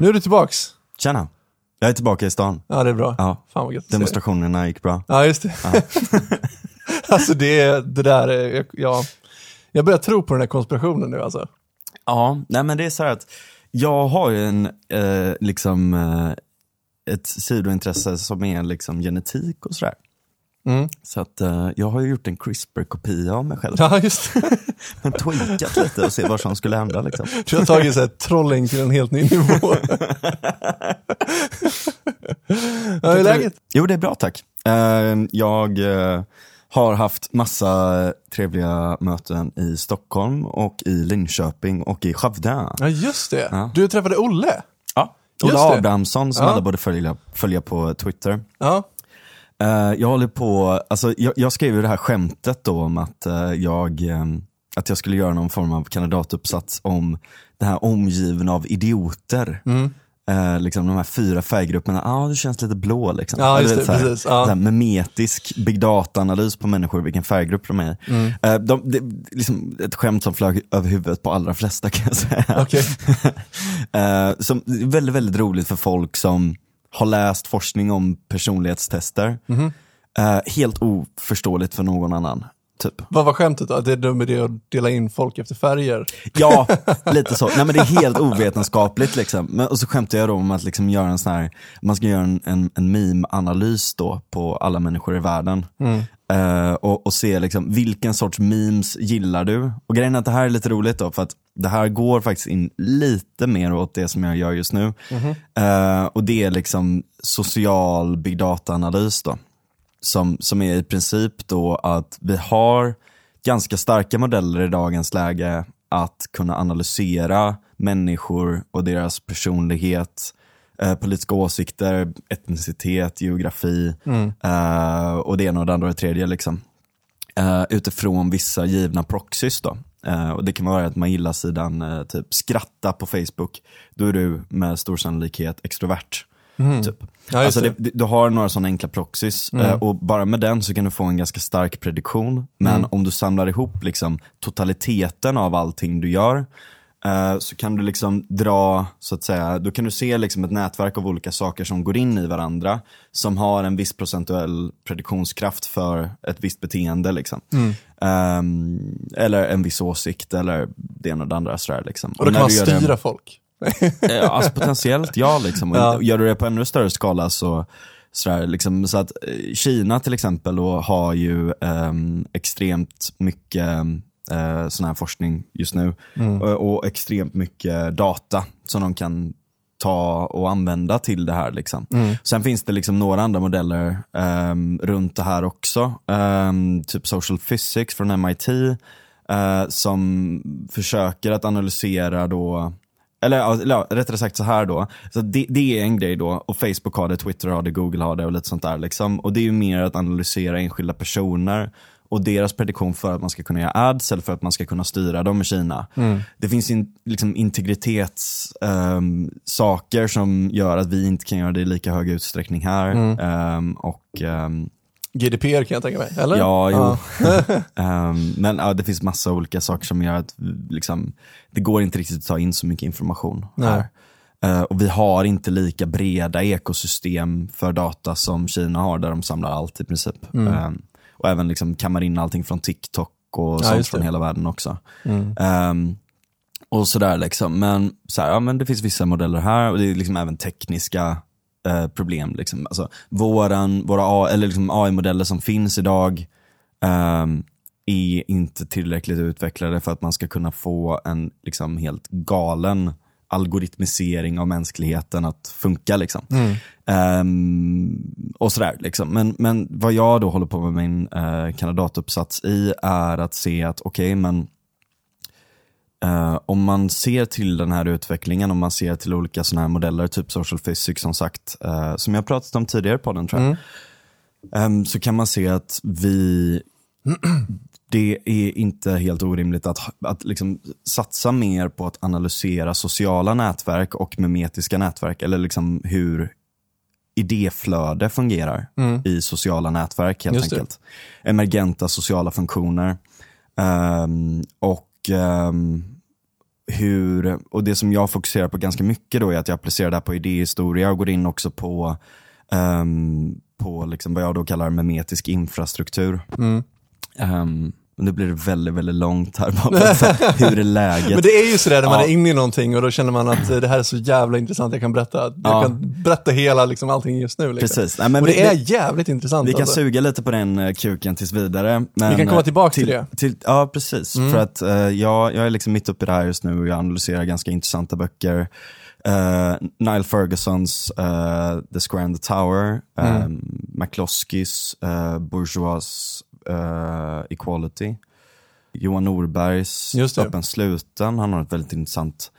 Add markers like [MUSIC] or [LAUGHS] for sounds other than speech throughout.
Nu är du tillbaks. Tjena. Jag är tillbaka i stan. Ja, det är bra. Ja. Fan vad gött. Demonstrationerna gick bra. Ja, just det. [LAUGHS] alltså det, det där, är, ja. Jag börjar tro på den här konspirationen nu alltså. Ja, nej men det är så här att jag har ju en, eh, liksom, eh, ett sidointresse som är liksom genetik och sådär. Mm. Så att eh, jag har gjort en CRISPR-kopia av mig själv. Ja, just. [LAUGHS] Men tweakat lite och se vad som skulle hända liksom. [LAUGHS] Du har tagit så här, trolling till en helt ny nivå. [LAUGHS] ja, hur är läget? Jo, det är bra tack. Eh, jag eh, har haft massa trevliga möten i Stockholm och i Linköping och i Skövde. Ja, just det. Ja. Du träffade Olle. Ja. Det. Abrahamsson som Ja. alla borde följa, följa på Twitter. Ja, Eh, jag håller på, alltså jag, jag skrev ju det här skämtet då om att eh, jag, eh, att jag skulle göra någon form av kandidatuppsats om det här omgiven av idioter. Mm. Eh, liksom de här fyra färggrupperna, ja ah, du känns lite blå liksom. Ja, just det, så här, precis, ja. så här memetisk big data-analys på människor, vilken färggrupp de är. Mm. Eh, de, det, liksom ett skämt som flög över huvudet på allra flesta kan jag säga. okej. [LAUGHS] Eh, som, väldigt, väldigt roligt för folk som har läst forskning om personlighetstester. Mhm. Eh, helt oförståeligt för någon annan. Typ. Vad var skämtet då? Att det är dum idé att dela in folk efter färger? Ja, [LAUGHS] lite så. Nej men det är helt ovetenskapligt liksom. Men, och så skämtar jag då om att liksom göra en sån här, man ska göra en, en, en meme-analys då på alla människor i världen. Eh, och, och se liksom, vilken sorts memes gillar du? Och grejen är att det här är lite roligt då, för att det här går faktiskt in lite mer åt det som jag gör just nu. Eh, och det är liksom social big data-analys då. Som, som är i princip då att vi har ganska starka modeller i dagens läge att kunna analysera människor och deras personlighet, eh, politiska åsikter, etnicitet, geografi eh, och det ena och det andra och det tredje. Liksom. Eh, utifrån vissa givna proxys då. Eh, och det kan vara att man gillar sidan eh, typ skratta på Facebook, då är du med stor sannolikhet extrovert. Typ. Ja, alltså det. det, du har några sådana enkla proxys eh, och bara med den så kan du få en ganska stark prediktion. Men om du samlar ihop liksom totaliteten av allting du gör så kan du liksom dra, så att säga, då kan du se liksom ett nätverk av olika saker som går in i varandra som har en viss procentuell prediktionskraft för ett visst beteende. Liksom. Ehm, eller en viss åsikt eller det ena och det andra. Sådär, liksom. Och då kan man styra folk? [LAUGHS] Eh, alltså potentiellt ja, liksom. Och Ja. Gör du det på ännu större skala så, sådär, liksom, så att eh, Kina till exempel då, har ju ehm, extremt mycket eh, sån här forskning just nu och, och extremt mycket data som de kan ta och använda till det här. Liksom. Sen finns det liksom några andra modeller ehm, runt det här också. Ehm, typ social physics från MIT eh, som försöker att analysera då eller eller rättare sagt så här då. Så det, det är en grej då och Facebook har det, Twitter har det, Google har det och lite sånt där. Liksom. Och det är ju mer att analysera enskilda personer och deras prediktion för att man ska kunna göra ads eller för att man ska kunna styra dem i Kina. Det finns in, liksom integritetssaker som gör att vi inte kan göra det i lika hög utsträckning här. Ehm, och ehm, GDPR kan jag tänka mig, eller? Ja, jo. [LAUGHS] [LAUGHS] Ehm, men ja, det finns massa olika saker som gör att liksom, det går inte riktigt att ta in så mycket information Nej. här. Eh, och vi har inte lika breda ekosystem för data som Kina har där de samlar allt i princip. Ehm, och även liksom kammar in allting från TikTok och sånt just det. från hela världen också. Ehm, och sådär liksom. Men, så här, ja, men det finns vissa modeller här och det är liksom även tekniska eh, problem. Liksom. Alltså, våran, våra eller liksom AI-modeller som finns idag ehm, är inte tillräckligt utvecklade för att man ska kunna få en liksom, helt galen algoritmisering av mänskligheten att funka. Liksom. Ehm, och sådär. Liksom. Men, men vad jag då håller på med min eh, kandidatuppsats i är att se att okej, men Eh, om man ser till den här utvecklingen, om man ser till olika sådana här modeller, typ social physics som sagt, eh, som jag pratat om tidigare i podden tror jag, Ehm, så kan man se att vi, det är inte helt orimligt att, att liksom satsa mer på att analysera sociala nätverk och memetiska nätverk, eller liksom hur idéflöde fungerar i sociala nätverk helt Just det. enkelt. Emergenta sociala funktioner. Ehm, och ehm, hur, och det som jag fokuserar på ganska mycket då är att jag applicerar det här på idéhistoria och går in också på, ehm, på liksom vad jag då kallar memetisk infrastruktur. Mm. Ehm, men nu blir det väldigt, väldigt långt här bara [LAUGHS] hur är läget? Men det är ju sådär när man Ja. är inne i någonting och då känner man att eh, det här är så jävla intressant, jag kan berätta, jag Ja. kan berätta hela liksom, allting just nu. Liksom. Precis. Nej, men och det vi- är jävligt intressant. Vi kan alltså. suga lite på den eh, kuken tills vidare. Men, Vi kan komma eh, tillbaka till det. Till, ja, precis. Mm. För att eh, jag, jag är liksom mitt uppe i det här just nu och jag analyserar ganska intressanta böcker. Eh, Niall Fergusons eh, The Square and the Tower, uh, Mm. McCloskeys uh, Bourgeois eh, Equality, Johan Norbergs. Öppen sluten, han har ett väldigt intressant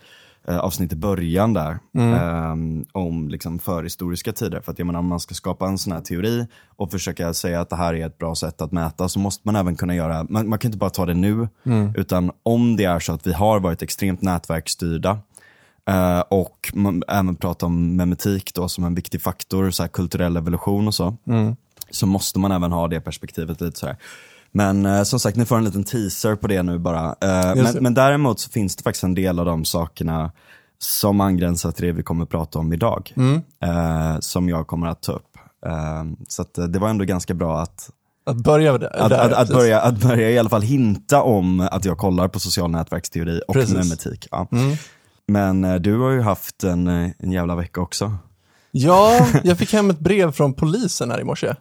eh, avsnitt i början där Mm. eh, om liksom förhistoriska tider. För att jag menar, om man ska skapa en sån här teori och försöka säga att det här är ett bra sätt att mäta så måste man även kunna göra, man, man kan inte bara ta det nu, Mm. utan om det är så att vi har varit extremt nätverksstyrda eh, och man även prata om memetik då som en viktig faktor, så här kulturell evolution och så, Mm. Så måste man även ha det perspektivet lite så här. Men eh, som sagt, ni får en liten teaser på det nu bara. Eh, men, men däremot så finns det faktiskt en del av de sakerna som angränsar till det vi kommer att prata om idag. Mm. Eh, som jag kommer att ta upp. Eh, så eh, det var ändå ganska bra att, Att börja där. att, att, att, börja, att börja i alla fall hinta om att jag kollar på social nätverksteori och Precis. memetik. Ja. Mm. Men eh, du har ju haft en, en jävla vecka också. Ja, jag fick hem ett brev från polisen här i morse.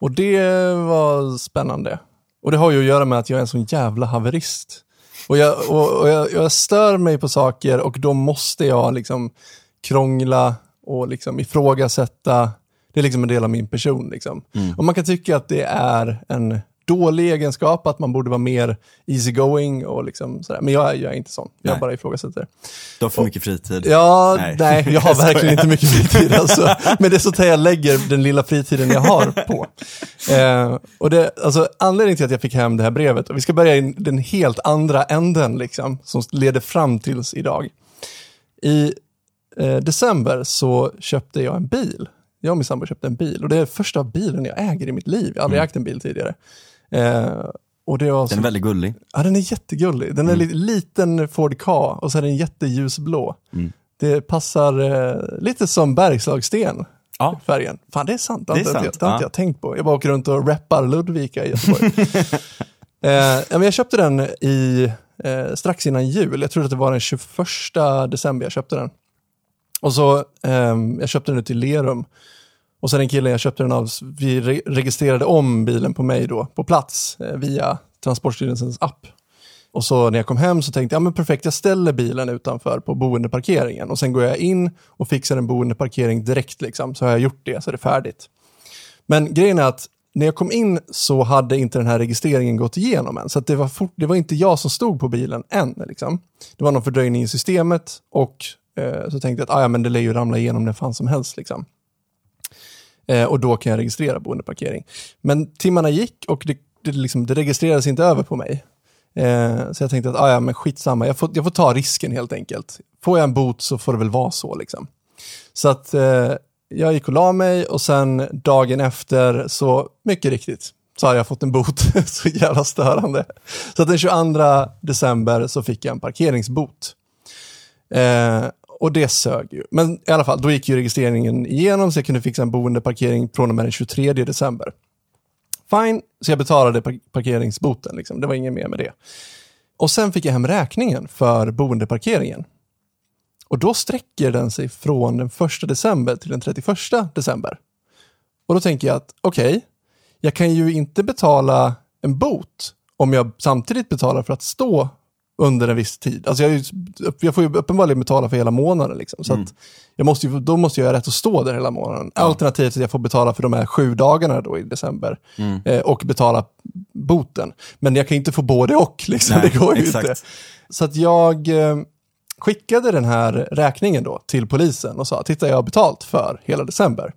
Och det var spännande. Och det har ju att göra med att jag är en sån jävla haverist. Och jag, och, och jag, jag stör mig på saker och då måste jag liksom krångla och liksom ifrågasätta. Det är liksom en del av min person. Liksom. Och man kan tycka att det är en dålig egenskap, att man borde vara mer easygoing och liksom sådär. Men jag, är- jag är inte sån. Jag Nej. bara ifrågasätter. Du har för mycket fritid. Ja, nej, Nej. jag har [LAUGHS] verkligen inte mycket fritid alltså. Men det är så att jag lägger den lilla fritiden jag har på. Eh, och det, alltså, anledningen till att jag fick hem det här brevet, och vi ska börja i den helt andra änden liksom, som leder fram tills idag. I eh, december så köpte jag en bil. Jag och min sambo köpte en bil och det är första bilen jag äger i mitt liv. Jag har aldrig ägt en bil tidigare. Eh, och det var så Den är väldigt gullig. Ja, den är jättegullig. Den är Mm. li- liten Ford Ka och så är den jätteljusblå. Mm. Det passar eh, lite som Bergslagssten, Ja. färgen. Fan, det är sant. Det, är inte sant, Jag, det har inte ja. jag tänkt på. Jag bara åker runt och rappar Ludvika i Göteborg. [LAUGHS] eh, men jag köpte den i, eh, strax innan jul. Jag tror att det var den 21 december jag köpte den. Och så, ehm, jag köpte den ute i Lerum. Och sen den killen jag köpte den av, vi re registrerade om bilen på mig då, på plats, eh, via Transportstyrelsens app. Och så när jag kom hem så tänkte jag, ja men perfekt, jag ställer bilen utanför på boendeparkeringen och sen går jag in och fixar en boendeparkering direkt liksom, så har jag gjort det, så är det färdigt. Men grejen är att när jag kom in så hade inte den här registreringen gått igenom än, så att det, var fort, det var inte jag som stod på bilen än. Liksom. Det var någon fördröjning i systemet och eh, så tänkte jag att ah, ja, men det lär ju ramla igenom när fan som helst. Liksom. Eh, och då kan jag registrera boendeparkering. Men timmarna gick och det, det, liksom, det registrerades inte över på mig. Eh, så jag tänkte att ah, ja, men skitsamma, jag får, jag får ta risken helt enkelt. Får jag en bot så får det väl vara så. Liksom. Så att eh, jag gick och la mig och sen dagen efter så, mycket riktigt, så har jag fått en bot. [LAUGHS] så jävla störande. Så att den 22 december så fick jag en parkeringsbot. Eh, och det sög ju. Men i alla fall, då gick ju registreringen igenom så jag kunde fixa en boendeparkering från och med den 23 december. Fine, så jag betalade parkeringsboten, liksom. det var inget mer med det. Och sen fick jag hem räkningen för boendeparkeringen. Och då sträcker den sig från den 1 december till den 31 december. Och då tänker jag att okej, jag kan ju inte betala en bot om jag samtidigt betalar för att stå under en viss tid. Alltså jag, ju- jag får ju uppenbarligen betala för hela månaden. Liksom. Så att jag måste ju, då måste jag ha rätt att stå där hela månaden. Alternativt att jag får betala för de här sju dagarna då i december eh, och betala boten. Men jag kan inte få både och, liksom. Nej, det går ju exakt. inte. Så att jag eh, skickade den här räkningen då till polisen och sa, titta jag har betalt för hela december.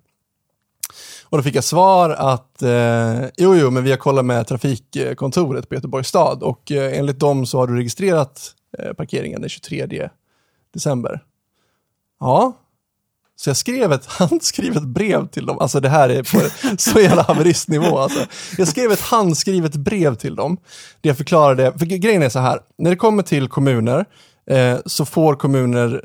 Och då fick jag svar att eh, jo, jo, men vi har kollat med trafikkontoret på Göteborgs stad och eh, enligt dem så har du registrerat eh, parkeringen den 23 december. Ja, så jag skrev ett [LAUGHS] handskrivet brev till dem. Alltså det här är på [LAUGHS] så jävla haveristnivå. Alltså. Jag skrev ett handskrivet brev till dem. Där jag förklarade, för grejen är så här, när det kommer till kommuner eh, så får kommuner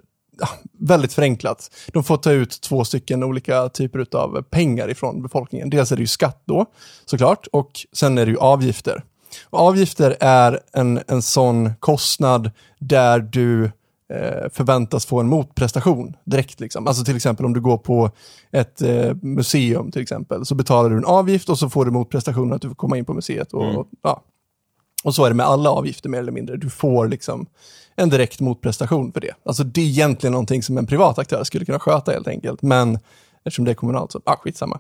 väldigt förenklat. De får ta ut två stycken olika typer av pengar ifrån befolkningen. Dels är det ju skatt då, såklart, och sen är det ju avgifter. Och avgifter är en, en sån kostnad där du eh, förväntas få en motprestation direkt. Liksom. Alltså till exempel om du går på ett eh, museum till exempel, så betalar du en avgift och så får du motprestationen att du får komma in på museet. Och, Mm. ja. och så är det med alla avgifter mer eller mindre. Du får liksom en direkt motprestation för det. Alltså det är egentligen någonting som en privat aktör skulle kunna sköta helt enkelt, men eftersom det är kommunalt så, ah, skitsamma.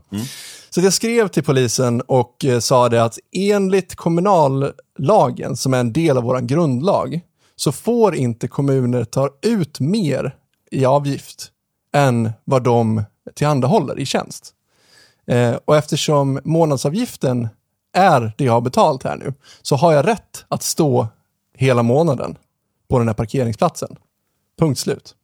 Så jag skrev till polisen och eh, sa det att enligt kommunallagen, som är en del av vår grundlag, så får inte kommuner ta ut mer i avgift än vad de tillhandahåller i tjänst. Eh, och eftersom månadsavgiften är det jag har betalt här nu, så har jag rätt att stå hela månaden på den här parkeringsplatsen. Punkt slut.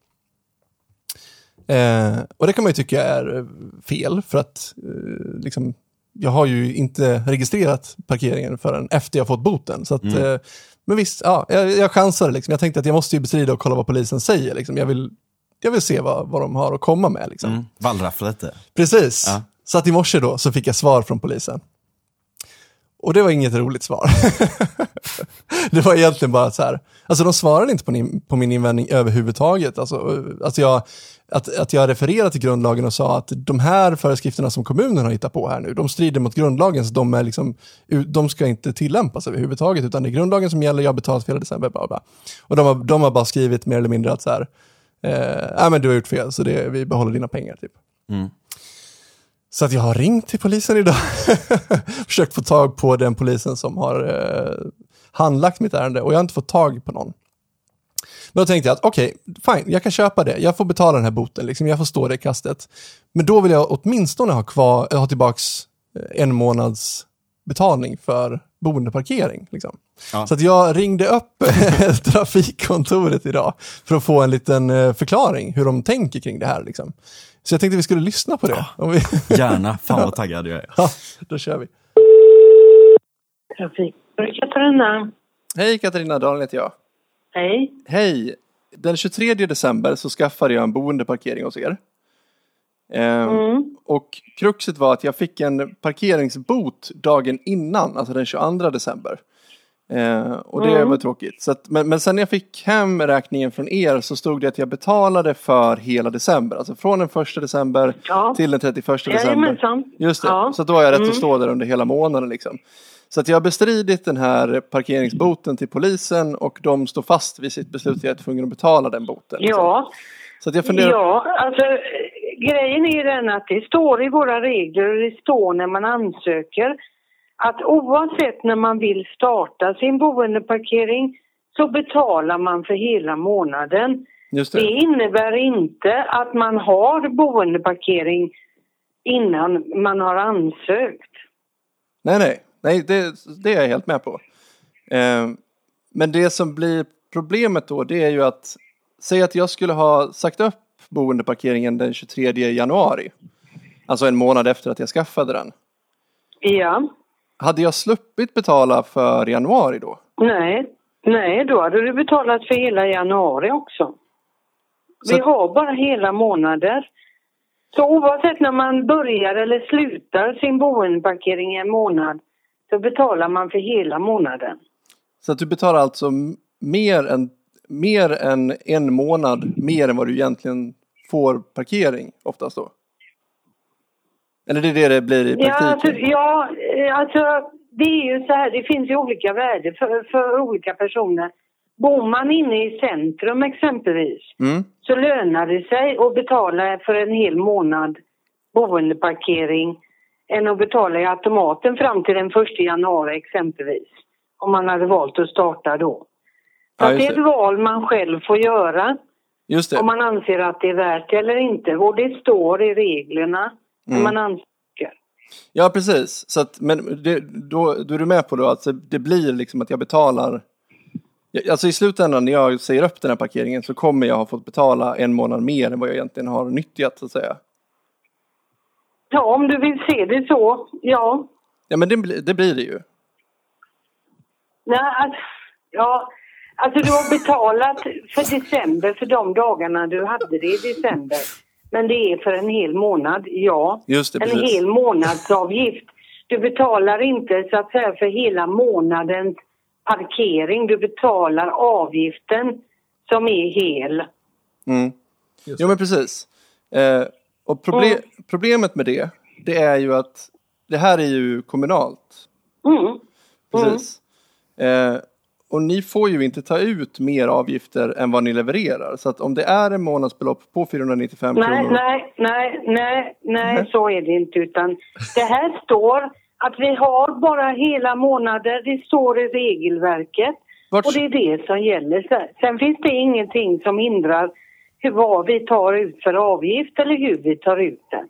Eh, och det kan man ju tycka är eh, fel, för att eh, liksom, jag har ju inte registrerat parkeringen förrän efter jag fått boten. Så att, eh, men visst, ja, jag, jag chansade. Liksom. Jag tänkte att jag måste ju bestrida och kolla vad polisen säger. Liksom. Jag, vill, jag vill se vad, vad de har att komma med. Liksom. Mm. Wallraffla lite. Precis. Ja. Så att i morse då så fick jag svar från polisen. Och det var inget roligt svar. [LAUGHS] det var egentligen bara så här, alltså de svarade inte på, min- på min invändning överhuvudtaget. Alltså, att, jag, att, att jag refererade till grundlagen och sa att de här föreskrifterna som kommunen har hittat på här nu, de strider mot grundlagen, så de, är liksom, de ska inte tillämpas överhuvudtaget, utan det är grundlagen som gäller, jag har betalat för hela december, bla, bla. Och de har, de har bara skrivit mer eller mindre att så här, eh, men du har gjort fel, så det, vi behåller dina pengar typ. Mm. Så att jag har ringt till polisen idag. [LAUGHS] Försökt få tag på den polisen som har eh, handlagt mitt ärende och jag har inte fått tag på någon. Men då tänkte jag att okej, fine, jag kan köpa det. Jag får betala den här boten, liksom. jag får stå det kastet. Men då vill jag åtminstone ha, kvar, ha tillbaks eh, en månads betalning för boendeparkering. Liksom. Ja. Så att jag ringde upp [LAUGHS] trafikkontoret idag för att få en liten eh, förklaring hur de tänker kring det här. Liksom. Så jag tänkte vi skulle lyssna på det. Om vi... [LAUGHS] Gärna, fan vad taggad jag är. Ja, då kör vi. Trafik. Katarina. Hej Katarina, Daniel heter jag. Hej. Hej! Den 23 december så skaffade jag en boendeparkering hos er. Ehm, Mm. Och kruxet var att jag fick en parkeringsbot dagen innan, alltså den 22 december. Eh, och det Mm. var tråkigt. Så att, men, men sen när jag fick hem räkningen från er så stod det att jag betalade för hela december. Alltså från den 1 december Ja. till den 31 december. Jajamensan. Just det, Ja. så då har jag rätt Mm. att stå där under hela månaden liksom. Så att jag har bestridit den här parkeringsboten till polisen och de står fast vid sitt beslut att jag är tvungen att betala den boten. liksom. Ja. Så att jag funderar, ja, alltså grejen är den att det står i våra regler och det står när man ansöker att oavsett när man vill starta sin boendeparkering så betalar man för hela månaden. Det det. innebär inte att man har boendeparkering innan man har ansökt. Nej, nej, nej det, det är jag helt med på. Eh, men det som blir problemet då, det är ju att, säg att jag skulle ha sagt upp boendeparkeringen den 23 januari. Alltså en månad efter att jag skaffade den. Ja. Hade jag sluppit betala för januari då? Nej, nej, då hade du betalat för hela januari också. Så- Vi har bara hela månader. Så oavsett när man börjar eller slutar sin boendeparkering i en månad så betalar man för hela månaden. Så att du betalar alltså mer än, mer än en månad mer än vad du egentligen får parkering oftast då? Eller det är det det blir i Ja, alltså, praktiken? ja, alltså det är ju så här, det finns ju olika värden för, för olika personer. Bor man inne i centrum exempelvis Mm, så lönar det sig att betala för en hel månad boendeparkering än att betala i automaten fram till den 1 januari exempelvis. Om man hade valt att starta då. Så Ja, det är ett val man själv får göra om man anser att det är värt det eller inte. Och det står i reglerna Mm. man ansöker. Ja, precis. Så att, men det, då, då är du med på då att det blir liksom att jag betalar Alltså i slutändan när jag säger upp den här parkeringen så kommer jag ha fått betala en månad mer än vad jag egentligen har nyttjat så att säga. Ja, om du vill se det så, ja. Ja men det, blir- det blir det ju. Nej, alltså, ja, Alltså du har betalat för december för de dagarna du hade det i december. Men det är för en hel månad, ja. Just det, en precis. hel månadsavgift. Du betalar inte så att säga för hela månadens parkering. Du betalar avgiften som är hel. Mm. Jo men precis. Eh, och proble- problemet med det, det är ju att det här är ju kommunalt. Mm. Precis. Eh, och ni får ju inte ta ut mer avgifter än vad ni levererar. Så att om det är en månadsbelopp på 495 Nej, kronor. nej, nej, nej, nej, så är det inte. Utan det här står att vi har bara hela månader. Det står i regelverket. Vart- Och det är det som gäller. Sen- finns det ingenting som hindrar hur, vad vi tar ut för avgift eller hur vi tar ut den.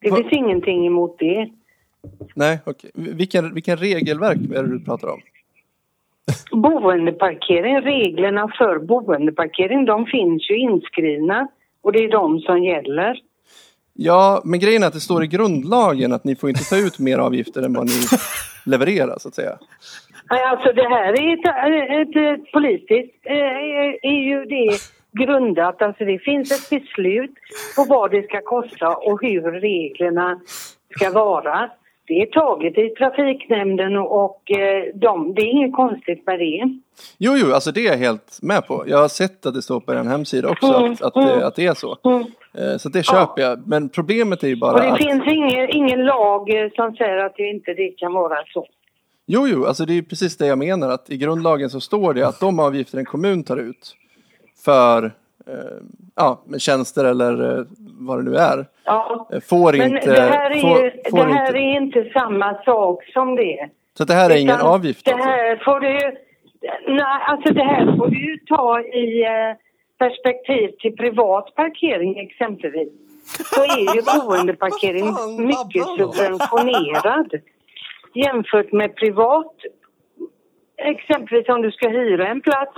Det Va- finns ingenting emot det. Nej, okej. Vilken, vilken regelverk är det du pratar om? Boendeparkering, reglerna för boendeparkering, de finns ju inskrivna. Och det är de som gäller. Ja, men grejen är att det står i grundlagen att ni får inte ta ut mer avgifter än vad ni [LAUGHS] levererar så att säga. Nej, Alltså det här är ett, ett, ett politiskt eh, är, ju det grundat. Alltså det finns ett beslut på vad det ska kosta och hur reglerna ska vara. Det är taget i trafiknämnden och, och eh, de, det är inget konstigt med det. Jo, jo, alltså det är jag helt med på. Jag har sett att det står på er hemsida också Mm, att, att, mm. det, att det är så. Mm. Eh, Så det köper jag. Men problemet är ju Och bara det att... finns ingen, ingen lag eh, som säger att det inte det kan vara så. Jo, jo, alltså det är precis det jag menar. Att i grundlagen så står det att de avgifter en kommun tar ut för eh, ja, med tjänster eller eh, vad det nu är, Ja. eh, får Men inte... det här, är, får, får det här inte. är inte samma sak som det. Så det här är ingen avgift Det alltså? här får du Nej, alltså det här får du ta i eh, perspektiv till privat parkering exempelvis. Så är ju [LAUGHS] boendeparkering mycket subventionerad jämfört med privat. Exempelvis om du ska hyra en plats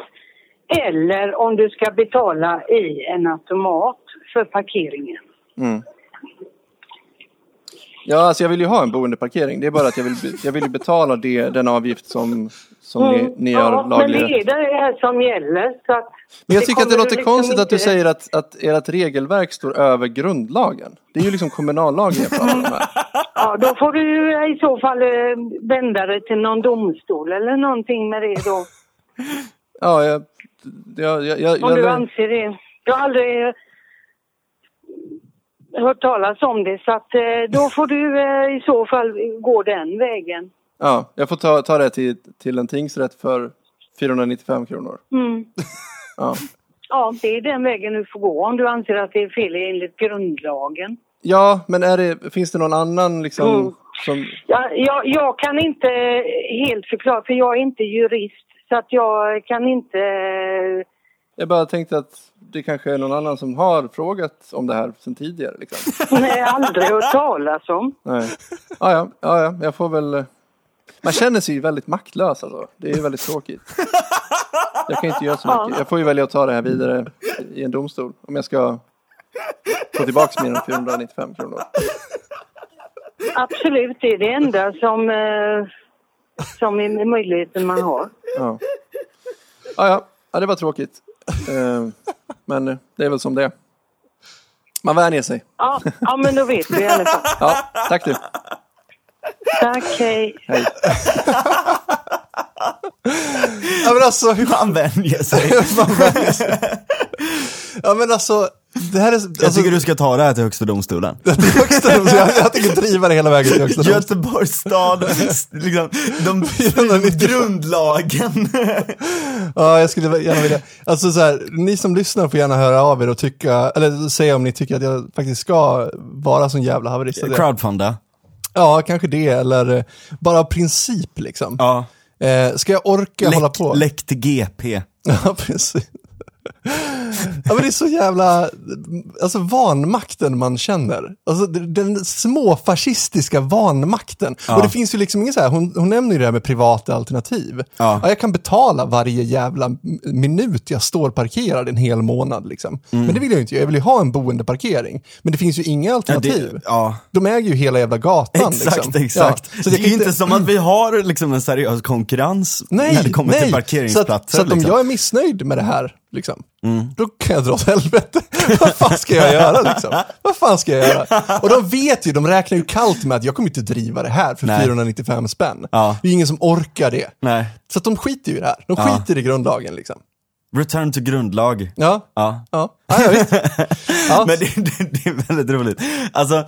eller om du ska betala i en automat för parkeringen. Mm. Ja, alltså jag vill ju ha en boendeparkering. Det är bara att jag vill, jag vill betala det, den avgift som, som ni, ni har Mm. ja, men laglig det är det här som gäller. Så Men jag tycker att det låter liksom konstigt att du inte- säger att, att ert regelverk står över grundlagen. Det är ju liksom kommunallagen jag pratar om här. Ja, då får du i så fall eh, vända dig till någon domstol eller någonting med det då. Ja, jag... jag, jag, jag, Om du anser det. Jag har aldrig eh, hört talas om det så att eh, då får du eh, i så fall gå den vägen. ja, jag får ta, ta det till, till en tingsrätt för 495 kronor. Mm. [LAUGHS] Ja. Ja, det är den vägen du får gå om du anser att det är fel enligt grundlagen. ja, men är det, finns det någon annan liksom Mm. som... Ja, jag, jag kan inte helt förklara, för jag är inte jurist. Så att jag kan inte... Jag bara tänkte att det kanske är någon annan som har frågat om det här sedan tidigare. Liksom. [LAUGHS] Nej, aldrig hört talas om. Nej. Ja, ja, ja, ja, jag får väl... Man känner sig ju väldigt maktlös alltså. Det är ju väldigt tråkigt. Jag kan inte göra så mycket. Jag får ju välja att ta det här vidare i en domstol. Om jag ska få tillbaka mer än 495 kronor. Absolut, det är det enda som, eh, som är möjligheten man har. Ja. Ja, ja, ja det var tråkigt. Eh, Men det är väl som det är. Man vänjer sig. Ja, ja, men då vet vi i alla fall. Ja, tack du. Tack, hej. Hej. Ja men alltså, hur Han vänjer sig. [LAUGHS] man vänjer sig. Ja men alltså, det här är... Alltså, Jag tycker du ska ta det här till högsta domstolen. [LAUGHS] är högsta domstolen. jag, jag tänker driva det hela vägen till högsta domstolen. Göteborgs stad, liksom, de, [LAUGHS] 495. grundlagen. Ja, jag skulle gärna vilja. Alltså så här, ni som lyssnar får gärna höra av er och tycka, eller säga om ni tycker att jag faktiskt ska vara sån jävla haverist. Crowdfunda. Ja, kanske det, eller bara av princip liksom. Ja. Eh, ska jag orka hålla på? Läck till GP. [LAUGHS] Ja, precis. Ja, men det är så jävla, alltså vanmakten man känner. Alltså den småfascistiska vanmakten. Ja. Och det finns ju liksom ingen så här, hon, hon nämner ju det här med privata alternativ. Ja. jag kan betala varje jävla minut jag står parkerad en hel månad liksom. Men det vill jag ju inte, jag vill ju ha en boendeparkering. Men det finns ju inga alternativ. det- ja. De äger ju hela jävla gatan. Exakt, liksom. exakt. Ja, så det är ju inte som att vi har liksom en seriös konkurrens Nej, när det kommer nej. till parkeringsplatser. Så att, så att om liksom. jag är missnöjd med det här, liksom, Mm. då kan jag dra åt helvete. [LAUGHS] Vad fan ska jag göra liksom? Vad fan ska jag göra? Och de vet ju, de räknar ju kallt med att jag kommer inte driva det här för Nej. 495 spänn. Ja. Det är ingen som orkar det. Nej. Så att de skiter ju i det här. De Ja. skiter i grundlagen liksom. Return to grundlag. Ja, Ja. ja, ja, ja visst. [LAUGHS] Ja. Men det, det, det är väldigt roligt. Alltså,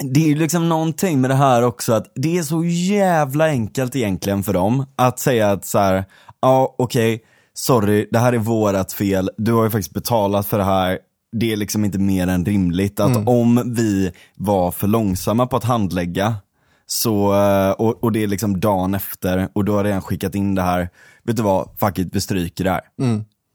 det är ju liksom någonting med det här också att det är så jävla enkelt egentligen för dem att säga att så här, ja okej, sorry, det här är vårat fel, du har ju faktiskt betalat för det här, det är liksom inte mer än rimligt att om vi var för långsamma på att handlägga så, eh, och, och det är liksom dagen efter och du har redan skickat in det här, vet du vad, fuck it, vi stryker det här.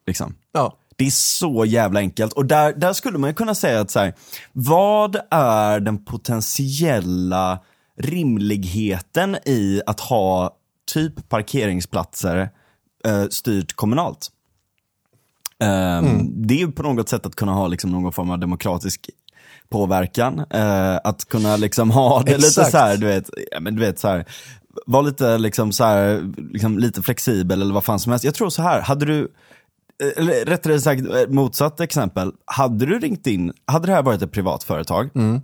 Liksom. ja. Det är så jävla enkelt. Och där, där skulle man ju kunna säga att så här, vad är den potentiella rimligheten i att ha typ parkeringsplatser eh, styrt kommunalt? Ehm, Det är ju på något sätt att kunna ha liksom någon form av demokratisk påverkan. eh, att kunna liksom ha det lite Exakt. så här, du vet, ja, men du vet så här, var lite liksom så här, liksom lite flexibel eller vad fan som helst. Jag tror så här, hade du eller rättare sagt eh, motsatt exempel, hade du ringt in, hade det här varit ett privat företag, Mm.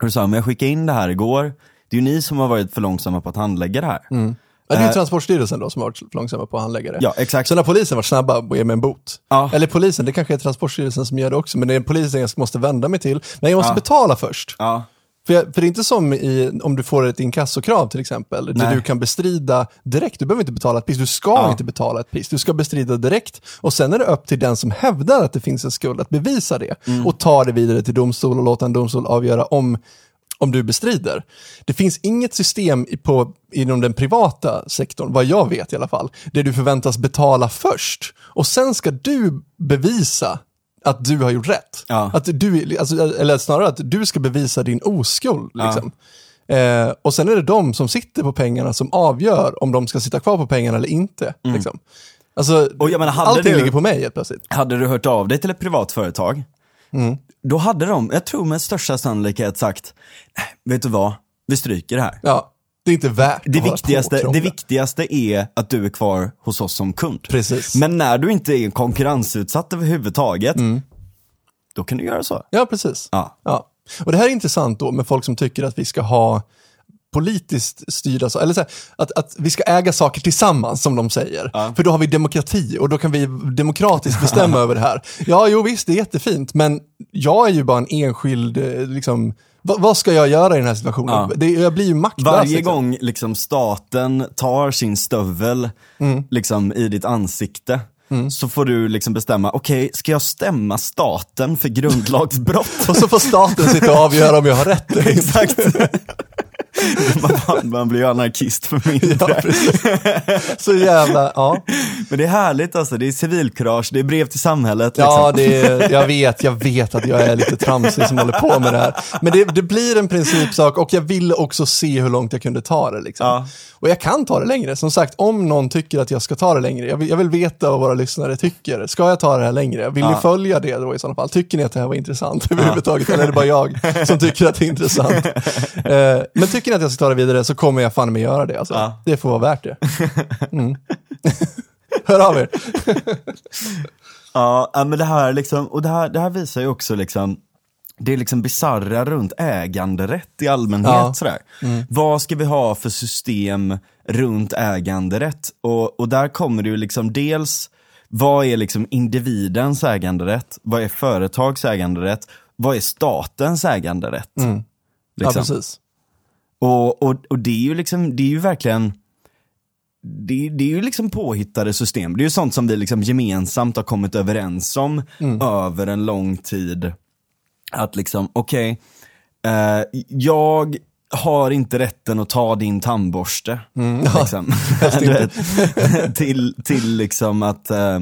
och du sa, men jag skickade in det här igår, det är ju ni som har varit för långsamma på att handlägga det här. Ja, det är ju Eh, Transportstyrelsen då som har varit långsamma på att handlägga det. Ja, exakt. Så när polisen var snabba och ger mig en bot. Ja. Eller polisen, det kanske är Transportstyrelsen som gör det också, men det är polisen jag måste vända mig till. Men jag måste Ja. betala först. Ja, För, jag, för det är inte som i, om du får ett inkassokrav till exempel, där Nej. du kan bestrida direkt. Du behöver inte betala ett pris, du ska Ja. inte betala ett pris. Du ska bestrida direkt och sen är det upp till den som hävdar att det finns en skuld att bevisa det Mm. och ta det vidare till domstol och låta en domstol avgöra om om du bestrider. Det finns inget system i- på, inom den privata sektorn, vad jag vet i alla fall, där du förväntas betala först och sen ska du bevisa att du har gjort rätt. Ja. Att du, alltså, eller snarare att du ska bevisa din oskuld. Liksom. Eh, och sen är det de som sitter på pengarna som avgör om de ska sitta kvar på pengarna eller inte. Liksom. Alltså, Mm. Och jag menar, allting du- ligger på mig helt plötsligt. hade du hört av dig till ett privat företag, Mm. Då hade de, jag tror med största sannolikhet sagt, "Nej, vet du vad, vi stryker det här. Ja, det är inte värt Det att viktigaste, det viktigaste är att du är kvar hos oss som kund. Precis. Men när du inte är konkurrensutsatt överhuvudtaget, Mm. då kan du göra så. Ja, precis. Ja. Ja. Och det här är intressant då med folk som tycker att vi ska ha politiskt styrda, så- eller så här, att, att vi ska äga saker tillsammans som de säger. Ja. För då har vi demokrati och då kan vi demokratiskt bestämma [LAUGHS] över det här. Ja, jo visst, det är jättefint, men jag är ju bara en enskild, eh, liksom, vad, vad ska jag göra i den här situationen? Ja. Det, jag blir ju maktlös. Varje liksom. gång liksom staten tar sin stövel Mm. liksom i ditt ansikte, så får du liksom bestämma, okej, ska jag stämma staten för grundlagsbrott? [LAUGHS] Och så får staten sitta och avgöra om jag har rätt eller [LAUGHS] inte. Exakt. [LAUGHS] man, man blir ju anarkist för mindre. Ja. Så jävla, ja. Men det är härligt alltså, det är civilkurage, det är brev till samhället. Ja, liksom. det är, jag vet, jag vet att jag är lite tramsig som håller på med det här. Men det, det blir en principsak och jag ville också se hur långt jag kunde ta det. Liksom. Ja. Och jag kan ta det längre. Som sagt, om någon tycker att jag ska ta det längre, jag vill, jag vill veta vad våra lyssnare tycker. Ska jag ta det här längre? Vill ni Ja. följa det då i sådana fall? Tycker ni att det här var intressant överhuvudtaget? Eller är det bara jag som tycker att det är intressant? [LAUGHS] Eh, men tycker ni att jag ska ta det vidare så kommer jag fan med göra det. Alltså. Ja. Det får vara värt det. [LAUGHS] Mm. [LAUGHS] Hör av er. [LAUGHS] Ja, ja, men det här liksom, och det här, det här visar ju också liksom, det är liksom bizarra runt äganderätt i allmänhet. Ja. Sådär. Vad ska vi ha för system runt äganderätt? Och, och där kommer det ju liksom dels, vad är liksom individens äganderätt? Vad är företags äganderätt? Vad är statens äganderätt? Ja, Liksom. precis. Och, och, och det är ju liksom, det är ju verkligen det, det är ju liksom påhittade system. Det är ju sånt som vi liksom gemensamt har kommit överens om över en lång tid. Att liksom, okej, eh, jag har inte rätten att ta din tandborste. [LAUGHS] Liksom. [LAUGHS] du vet, [LAUGHS] till, till liksom att, eh,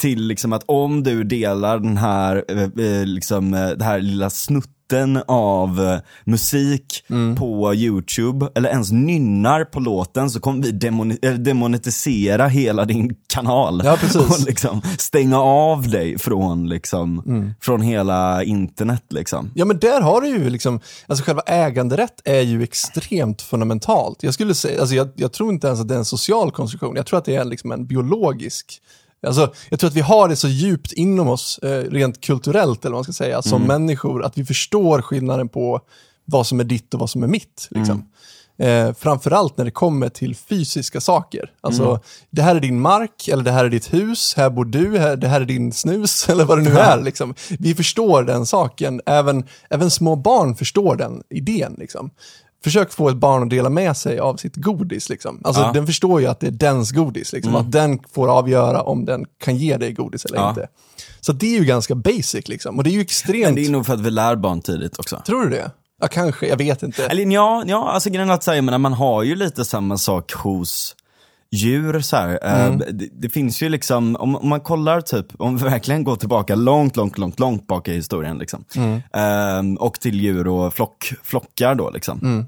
till liksom att om du delar den här, eh, eh, liksom, eh, det här lilla snutten av eh, musik Mm. på YouTube, eller ens nynnar på låten, så kommer vi demoni- demonetisera hela din kanal. Ja. [LAUGHS] Och liksom stänga av dig från, liksom, Mm. från hela internet. Liksom. Ja men där har du ju liksom, alltså själva äganderätt är ju extremt fundamentalt. Jag skulle säga, alltså jag, jag tror inte ens att det är en social konstruktion, jag tror att det är liksom en biologisk Alltså, jag tror att vi har det så djupt inom oss, eh, rent kulturellt eller vad man ska säga, som människor, att vi förstår skillnaden på vad som är ditt och vad som är mitt. Liksom. Eh, framförallt när det kommer till fysiska saker. Alltså, det här är din mark, eller det här är ditt hus, här bor du, här, det här är din snus, [LAUGHS] eller vad det nu är. Liksom. Vi förstår den saken, även, även små barn förstår den idén. Liksom. Försök få ett barn att dela med sig av sitt godis. Liksom. Alltså, Ja. Den förstår ju att det är dens godis, liksom. att den får avgöra om den kan ge dig godis eller Ja. inte. Så det är ju ganska basic, liksom. och det är ju extremt... Men det är nog för att vi lär barn tidigt också. Tror du det? Ja, kanske, jag vet inte. Eller ja, ja alltså grejen att säga, man har ju lite samma sak hos djur så. Eh, Mm. Det, det finns ju liksom, om, om man kollar typ, om vi verkligen går tillbaka långt, långt, långt, långt bak i historien liksom. Mm. Eh, och till djur och flock, flockar då liksom. Mm.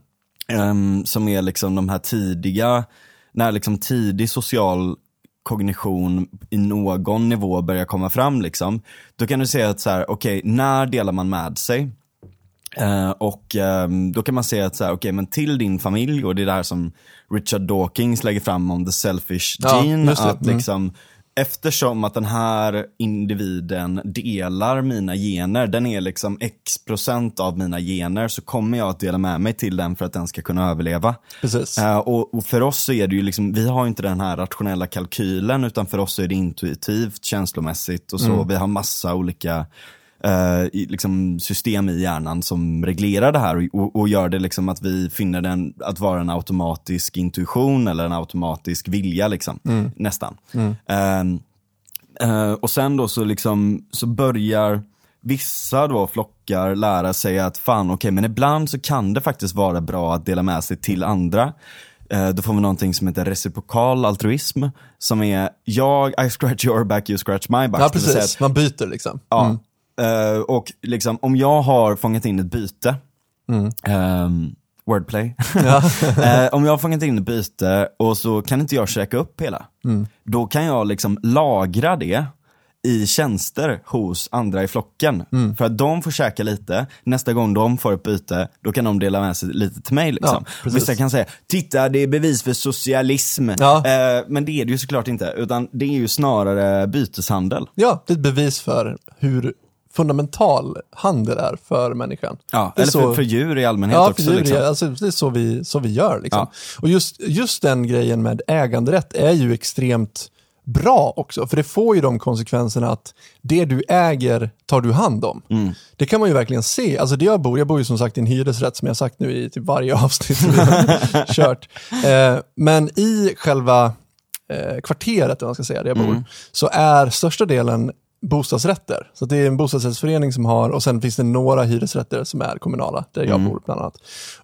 Eh, som är liksom de här tidiga, när liksom tidig social kognition i någon nivå börjar komma fram liksom. Då kan du säga att så här, okej, när delar man med sig? Eh, och ehm, då kan man säga att så här, okej men till din familj, och det är det här som Richard Dawkins lägger fram om the selfish Ja, gene, det. att Mm. liksom Eftersom att den här individen delar mina gener, den är liksom x procent av mina gener, så kommer jag att dela med mig till den för att den ska kunna överleva. Precis. Eh, och, och för oss så är det ju liksom, vi har ju inte den här rationella kalkylen utan för oss så är det intuitivt, känslomässigt och så. Vi har massa olika eh, liksom system i hjärnan som reglerar det här och, och, gör det liksom att vi finner den att vara en automatisk intuition eller en automatisk vilja liksom, nästan. Ehm, Eh, och sen då så liksom, så börjar vissa då flockar lära sig att fan okej, men ibland så kan det faktiskt vara bra att dela med sig till andra. Eh, då får vi någonting som heter reciprokal altruism, som är jag, I scratch your back, you scratch my back. Ja, precis. Man byter liksom. Ja. Eh, och liksom, om jag har fångat in ett byte, ehm, wordplay. [LAUGHS] Eh, om jag har fångat in ett byte och så kan inte jag käka upp hela, då kan jag liksom lagra det i tjänster hos andra i flocken. För att de får käka lite, nästa gång de får ett byte, då kan de dela med sig lite till mig. Liksom. Ja. Vissa kan säga, titta det är bevis för socialism. Ja. Eh, men det är det ju såklart inte, utan det är ju snarare byteshandel. Ja, det är ett bevis för hur fundamental handel är för människan. Ja, eller så- för, för djur i allmänhet Ja, också. för djur, liksom. alltså, det är så vi, så vi gör. Liksom. Ja. Och just, just den grejen med äganderätt är ju extremt bra också, för det får ju de konsekvenserna att det du äger tar du hand om. Mm. Det kan man ju verkligen se. Alltså det jag bor, jag bor ju som sagt i en hyresrätt som jag sagt nu i typ varje [LAUGHS] avsnitt som vi har kört. Eh, men i själva eh, kvarteret, om man ska säga, där jag bor, så är största delen bostadsrätter. Så det är en bostadsrättsförening som har, och sen finns det några hyresrätter som är kommunala, där jag bor bland annat.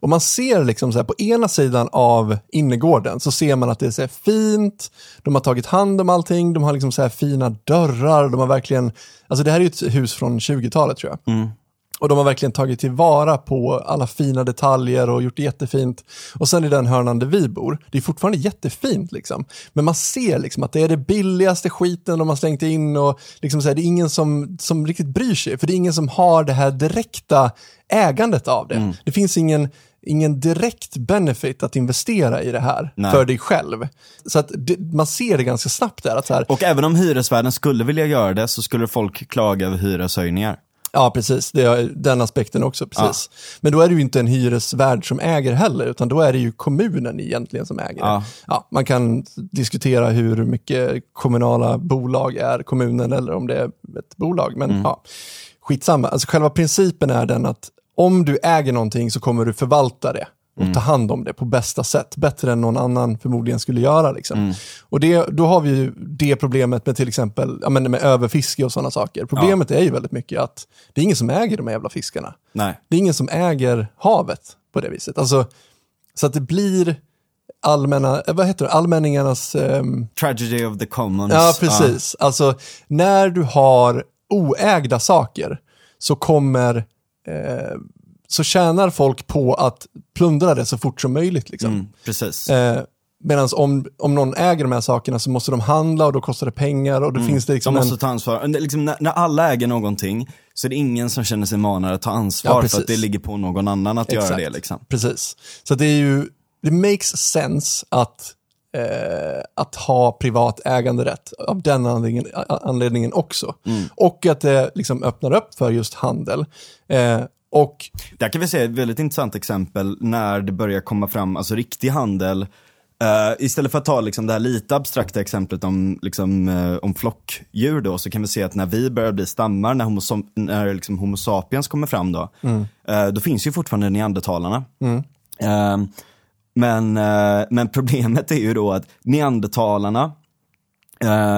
Och man ser liksom så här, på ena sidan av innergården så ser man att det är så fint, de har tagit hand om allting, de har liksom så här fina dörrar, de har verkligen, alltså det här är ju ett hus från 20-talet tror jag. Och de har verkligen tagit tillvara på alla fina detaljer och gjort det jättefint. Och sen i den hörnan där vi bor, det är fortfarande jättefint liksom. Men man ser liksom att det är det billigaste skiten de har slängt in och liksom så här, det är ingen som, som riktigt bryr sig. För det är ingen som har det här direkta ägandet av det. Det finns ingen, ingen direkt benefit att investera i det här Nej. för dig själv. Så att det, man ser det ganska snabbt där. Att så här, Och även om hyresvärden skulle vilja göra det så skulle folk klaga över hyreshöjningar. Ja, precis. Det är den aspekten också. precis. Men då är det ju inte en hyresvärd som äger heller, utan då är det ju kommunen egentligen som äger. Ja. Ja, man kan diskutera hur mycket kommunala bolag är kommunen eller om det är ett bolag, men ja, skitsamma. Alltså själva principen är den att om du äger någonting så kommer du förvalta det och ta hand om det på bästa sätt, bättre än någon annan förmodligen skulle göra. Liksom. Och det, då har vi ju det problemet med till exempel ja, men med överfiske och sådana saker. Problemet är ju väldigt mycket att det är ingen som äger de här jävla fiskarna. Nej. Det är ingen som äger havet på det viset. Alltså, så att det blir, allmänna, eh, vad heter det, allmänningarnas... ehm, Tragedy of the commons. Ja, precis. Alltså, när du har oägda saker så kommer, eh, så tjänar folk på att plundra det så fort som möjligt. Liksom. Mm, precis. Eh, Medan om, om någon äger de här sakerna så måste de handla och då kostar det pengar och då finns det De liksom måste en... ta ansvar. Liksom, när, när alla äger någonting så är det ingen som känner sig manad att ta Ja, ansvar för precis. att det ligger på någon annan att göra Exakt. det. Liksom. Precis. Så det är ju, det makes sense att, eh, att ha privat äganderätt av den anledningen, anledningen också. Och att det liksom öppnar upp för just handel. Eh, och Där kan vi se ett väldigt intressant exempel när det börjar komma fram, alltså riktig handel. Eh, istället för att ta liksom det här lite abstrakta exemplet om, liksom, eh, om flockdjur då, så kan vi se att när vi börjar bli stammar, när Homo, när liksom homo sapiens kommer fram då, eh, då finns ju fortfarande neandertalarna. Eh, men, men problemet är ju då att neandertalarna,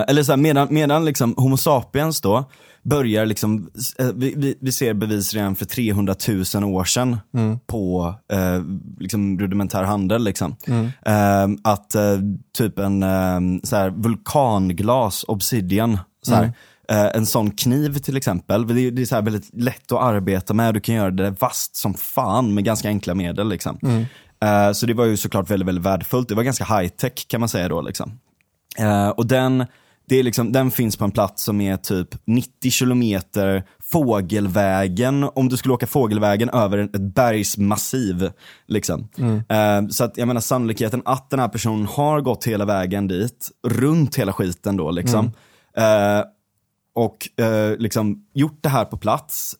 eller så här, medan, medan liksom Homo sapiens då börjar liksom, eh, vi, vi, ser bevis redan för 300 000 år sedan på eh, liksom rudimentär handel. Liksom. Eh, att eh, typ en eh, så här, vulkanglas, obsidian, så här, eh, en sån kniv till exempel, det är, det är så väldigt lätt att arbeta med, du kan göra det vasst som fan med ganska enkla medel. Liksom. Eh, så det var ju såklart väldigt, väldigt värdefullt, det var ganska high tech kan man säga då. Liksom. Eh, och den, det är liksom, den finns på en plats som är typ 90 kilometer fågelvägen, om du skulle åka fågelvägen över ett bergsmassiv. Liksom. Eh, så att jag menar sannolikheten att den här personen har gått hela vägen dit, runt hela skiten då liksom. Eh, och eh, liksom gjort det här på plats,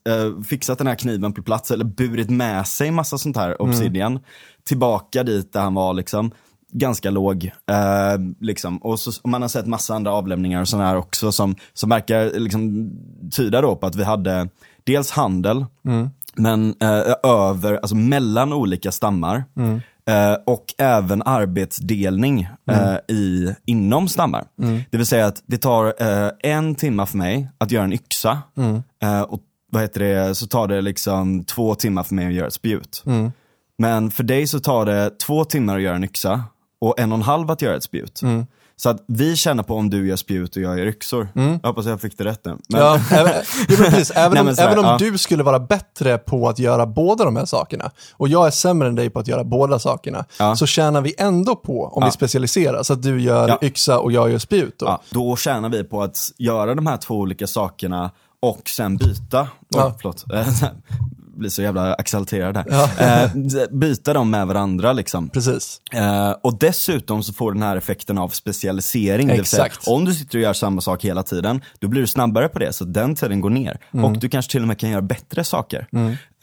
fixat den här kniven på plats eller burit med sig massa sånt här obsidian tillbaka dit där han var liksom. Ganska låg. Eh, liksom. Och, så, och man har sett massa andra avlämningar och sådana här också som, som verkar liksom, tyda då på att vi hade dels handel, men eh, över, alltså mellan olika stammar. Eh, och även arbetsdelning eh, i, inom stammar. Det vill säga att det tar eh, en timma för mig att göra en yxa. Eh, och vad heter det, så tar det liksom två timmar för mig att göra ett spjut. Men för dig så tar det två timmar att göra en yxa och en och en halv att göra ett spjut. Så att vi känner på om du gör spjut och jag gör yxor. Jag hoppas jag fick det rätt nu. Men, Ja, även, [LAUGHS] men precis, även Nej, om, här, även om ja. du skulle vara bättre på att göra båda de här sakerna och jag är sämre än dig på att göra båda sakerna Ja. så tjänar vi ändå på om Ja. vi specialiserar så att du gör Ja. yxa och jag gör spjut. Då. Ja, då tjänar vi på att göra de här två olika sakerna och sen byta. Oj, Ja. förlåt. [LAUGHS] Blir så jävla exalterad här. Ja. Eh, byta dem med varandra liksom. Precis. Eh, och dessutom så får den här effekten av specialisering. Vill säga, Exakt. om du sitter och gör samma sak hela tiden, då blir du snabbare på det, så den tiden går ner. Mm. Och du kanske till och med kan göra bättre saker.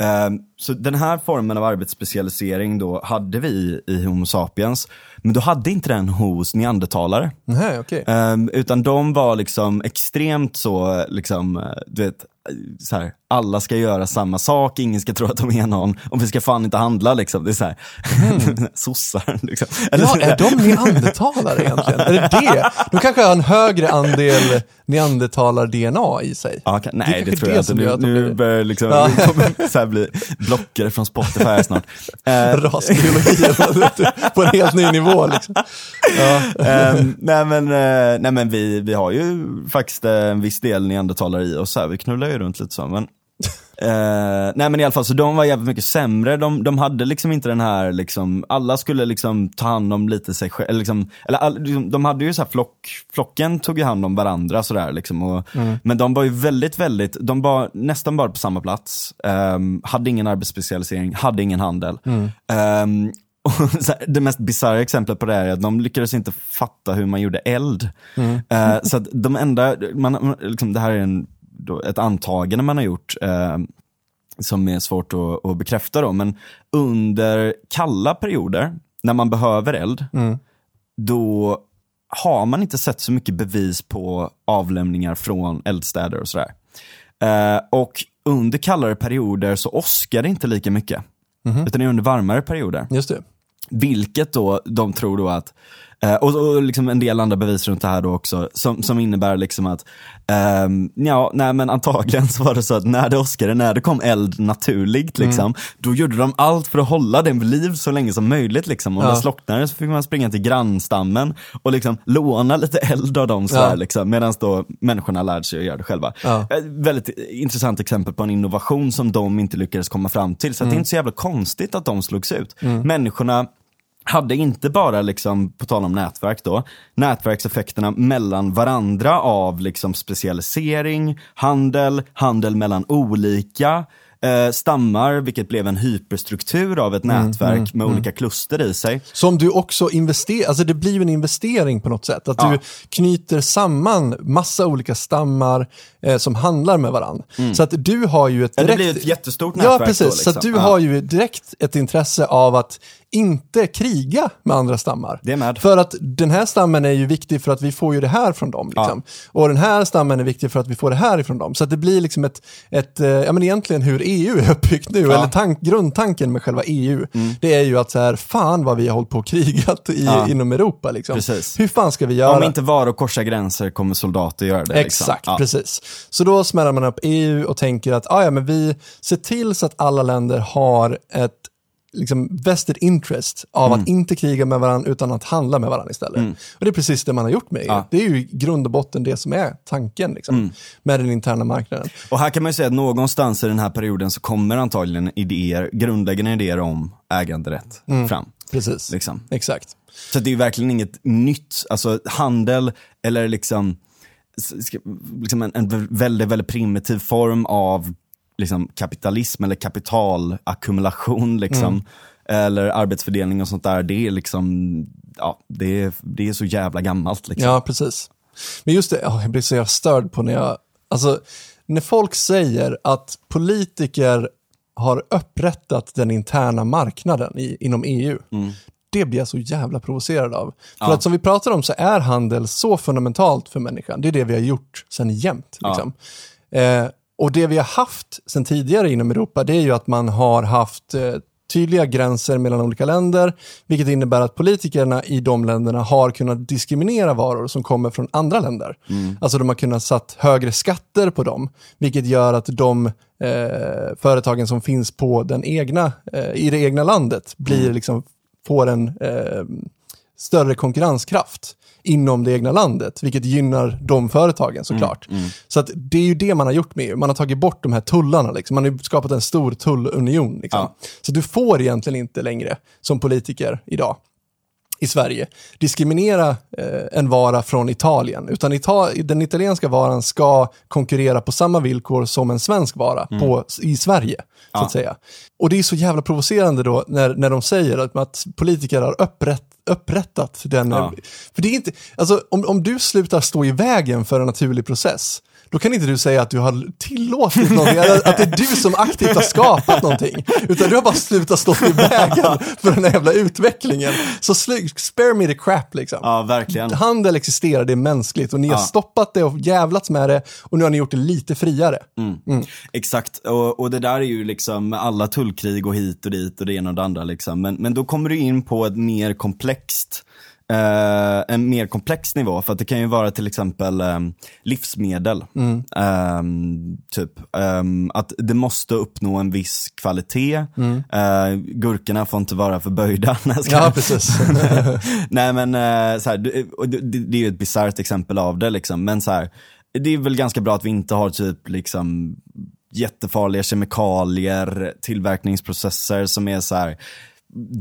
Eh, så den här formen av arbetsspecialisering då hade vi i Homo sapiens, men då hade inte den hos neandertalare. Nej, okej. Ehm, utan de var liksom extremt så, liksom, eh, du vet, så här, alla ska göra samma sak, ingen ska tro att de är någon, och vi ska fan inte handla liksom. Det är så här, [LAUGHS] sossar liksom. Eller Ja, är de neandertalare egentligen? Är det det? De kanske har en högre andel neandertalar-DNA i sig. Ja, kan, nej, kanske det, tror det jag inte. Nu, nu blir- börjar liksom, Ja. [LAUGHS] det kommer så här bli blockare från Spotify snart. [LAUGHS] Eh, Rasbiologi på en helt ny nivå. Liksom. [LAUGHS] Ja. Ehm, nej men, eh, nej men vi, vi har ju faktiskt eh, en viss del neandertalare i oss här, vi knullar ju runt lite så. Men, [LAUGHS] eh, nej men i alla fall, så de var jävligt mycket sämre, de, de hade liksom inte den här, liksom, alla skulle liksom ta hand om lite sig själv, eller, liksom, eller all, liksom, de hade ju så här flock, flocken tog ju hand om varandra sådär liksom. Och, Men de var ju väldigt, väldigt, de var nästan bara på samma plats, ehm, hade ingen arbetsspecialisering, hade ingen handel. Och så [LAUGHS] här, det mest bisarra exemplet på det här är att de lyckades inte fatta hur man gjorde eld. Eh, så att de enda, man, liksom, det här är en, då, ett antagande man har gjort eh, som är svårt att, att bekräfta då, men under kalla perioder, när man behöver eld, då har man inte sett så mycket bevis på avlämningar från eldstäder och sådär. Eh, och under kallare perioder så åskar det inte lika mycket. Utan det är under varmare perioder. Just det. Vilket då de tror då att Eh, och, och liksom en del andra bevis runt det här då också, som, som innebär liksom att, ehm, ja, nej men antagligen så var det så att när det åskade, när det kom eld naturligt liksom, Mm. då gjorde de allt för att hålla den vid liv så länge som möjligt liksom. Och Ja. när slocknade så fick man springa till grannstammen och liksom låna lite eld av dem sådär Ja. liksom, medan då människorna lärde sig att göra det själva. Ja. Ett väldigt intressant exempel på en innovation som de inte lyckades komma fram till. Så att det är inte så jävla konstigt att de slogs ut. Människorna hade inte bara, liksom, på tal om nätverk då, nätverkseffekterna mellan varandra av liksom specialisering, handel, handel mellan olika eh, stammar, vilket blev en hyperstruktur av ett nätverk med olika kluster i sig. Som du också investerar, alltså det blir en investering på något sätt. Att Ja. du knyter samman massa olika stammar eh, som handlar med varandra. Så att du har ju ett Ja, direkt... det blir ett jättestort Ja, nätverk precis. då, Så att liksom. du Ja. har ju direkt ett intresse av att inte kriga med andra stammar. Det med. För att den här stammen är ju viktig för att vi får ju det här från dem. Liksom. Och den här stammen är viktig för att vi får det här ifrån dem. Så att det blir liksom ett, ett eh, ja men egentligen hur EU är uppbyggt nu, eller tank, grundtanken med själva EU, det är ju att så här, fan vad vi har hållit på och krigat i, Ja. inom Europa. Liksom. Precis. Hur fan ska vi göra? Om inte varor korsar gränser kommer soldater göra det. liksom. Exakt, Ja. precis. Så då smäller man upp EU och tänker att ah, ja, men vi ser till så att alla länder har ett liksom vested interest av Mm. att inte kriga med varandra utan att handla med varandra istället. Och det är precis det man har gjort med EU. Ja. Mm. Det är ju i grund och botten det som är tanken liksom, med den interna marknaden. Och här kan man ju säga att någonstans i den här perioden så kommer antagligen idéer, grundläggande idéer om äganderätt fram. Precis, Liksom. exakt. Så det är verkligen inget nytt, alltså handel eller liksom, liksom en, en väldigt, väldigt primitiv form av liksom kapitalism eller kapitalackumulation liksom. Eller arbetsfördelning och sånt där, det är liksom, ja, det är, det är så jävla gammalt liksom. Ja, precis. Men just det, ja, jag blir så störd på när jag, alltså när folk säger att politiker har upprättat den interna marknaden i, inom EU, det blir jag så jävla provocerad av. För Ja. att som vi pratar om så är handel så fundamentalt för människan. Det är det vi har gjort sedan jämt. Liksom. Eh, och det vi har haft sedan tidigare inom Europa, det är ju att man har haft eh, tydliga gränser mellan olika länder, vilket innebär att politikerna i de länderna har kunnat diskriminera varor som kommer från andra länder. Alltså de har kunnat satt högre skatter på dem, vilket gör att de eh, företagen som finns på den egna, eh, i det egna landet blir liksom, får en eh, större konkurrenskraft inom det egna landet, vilket gynnar de företagen såklart. Så att det är ju det man har gjort med EU. Man har tagit bort de här tullarna, liksom. man har skapat en stor tullunion. Liksom. Ja. Så du får egentligen inte längre som politiker idag i Sverige diskriminera eh, en vara från Italien, utan Ita- den italienska varan ska konkurrera på samma villkor som en svensk vara på, i Sverige. Så att säga. Och det är så jävla provocerande då när, när de säger att, att politiker har upprätt, upprättat den. Ja. För det är inte, alltså om, om du slutar stå i vägen för en naturlig process, då kan inte du säga att du har tillåtit någonting, att det är du som aktivt har skapat någonting. Utan du har bara slutat stå i vägen för den här jävla utvecklingen. Så spare me the crap liksom. Ja, verkligen. Handel existerar, det är mänskligt och ni har Ja. stoppat det och jävlats med det och nu har ni gjort det lite friare. Exakt, och, och det där är ju liksom alla tullkrig och hit och dit och det ena och det andra liksom. Men, men då kommer du in på ett mer komplext eh, en mer komplex nivå, för att det kan ju vara till exempel eh, livsmedel. Ehm, typ, ehm, att det måste uppnå en viss kvalitet. Eh, gurkorna får inte vara [LAUGHS] jag skojar. Ja, precis. [LAUGHS] Nej men eh, så här, det, det, det är ju ett bisarrt exempel av det liksom, men så här, det är väl ganska bra att vi inte har typ liksom jättefarliga kemikalier, tillverkningsprocesser som är så här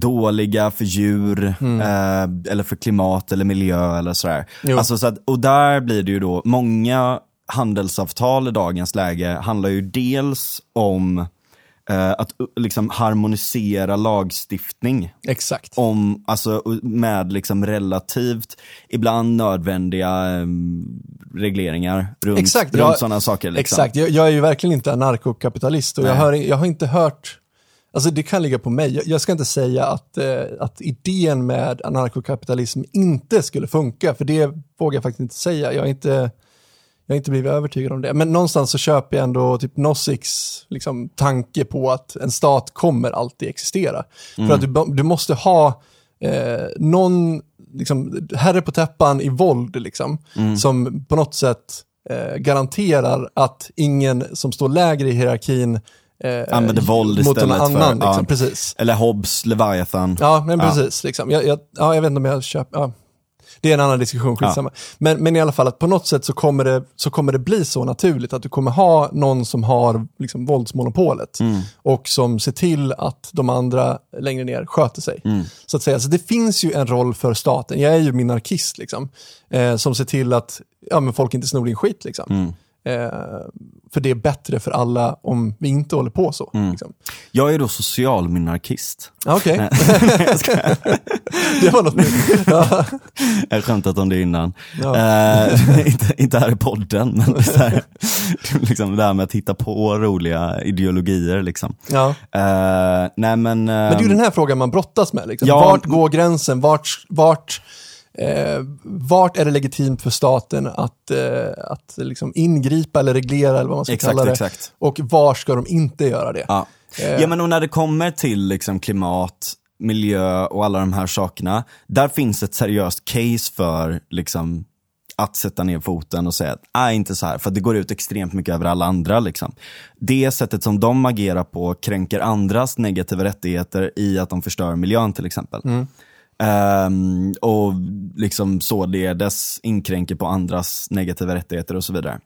dåliga för djur, eh, eller för klimat eller miljö eller sådär. Jo. Alltså, så att, och där blir det ju då, många handelsavtal i dagens läge handlar ju dels om eh, att uh, liksom harmonisera lagstiftning Exakt. om, alltså med liksom relativt, ibland nödvändiga em, regleringar runt, Exakt, runt sådana saker. Liksom. Exakt, jag, jag är ju verkligen inte anarkokapitalist och jag, hör, jag har inte hört, alltså det kan ligga på mig, jag, ska inte säga att, eh, att idén med anarkokapitalism inte skulle funka, för det vågar jag faktiskt inte säga. Jag har inte, jag har inte blivit övertygad om det. Men någonstans så köper jag ändå typ Noziks liksom, tanke på att en stat kommer alltid existera. För att du, du måste ha eh, någon liksom, herre på täppan i våld, liksom, Mm. som på något sätt eh, garanterar att ingen som står lägre i hierarkin eh, Använder våld mot någon istället för- annan. ja. Liksom, precis. Eller Hobbes, Leviathan. Ja, men Ja. precis. Liksom. Jag, jag, ja, jag vet inte om jag köper... Ja. Det är en annan diskussion, skitsamma. Men, men i alla fall att på något sätt så kommer, det, så kommer det bli så naturligt att du kommer ha någon som har liksom, våldsmonopolet Mm. och som ser till att de andra längre ner sköter sig. Mm. Så att säga. Så det finns ju en roll för staten, jag är ju minarkist, liksom, eh, som ser till att ja, men folk inte snor din skit. Liksom. Mm. Eh, för det är bättre för alla om vi inte håller på så. Mm. Liksom. Jag är då socialminarkist. Okej, Nej. [LAUGHS] det var något nytt. Ja. Jag har skämtat om det innan. Ja. Eh, [LAUGHS] inte, inte här i podden, men det, här, [LAUGHS] liksom det här med att hitta på roliga ideologier. Liksom. Ja. Eh, nej men, Men det är ju ehm, den här frågan man brottas med. Liksom. Ja. Vart går gränsen? Vart, vart, eh, vart är det legitimt för staten att, eh, att liksom ingripa eller reglera eller vad man ska Exakt, kalla det? exakt. Och var ska de inte göra det? Ja. Eh. ja men och när det kommer till liksom klimat, miljö och alla de här sakerna, där finns ett seriöst case för liksom att sätta ner foten och säga att nej inte så här, för det går ut extremt mycket över alla andra. Liksom. Det sättet som de agerar på kränker andras negativa rättigheter i att de förstör miljön till exempel. Mm. Um, och liksom således inkränker på andras negativa rättigheter och så vidare.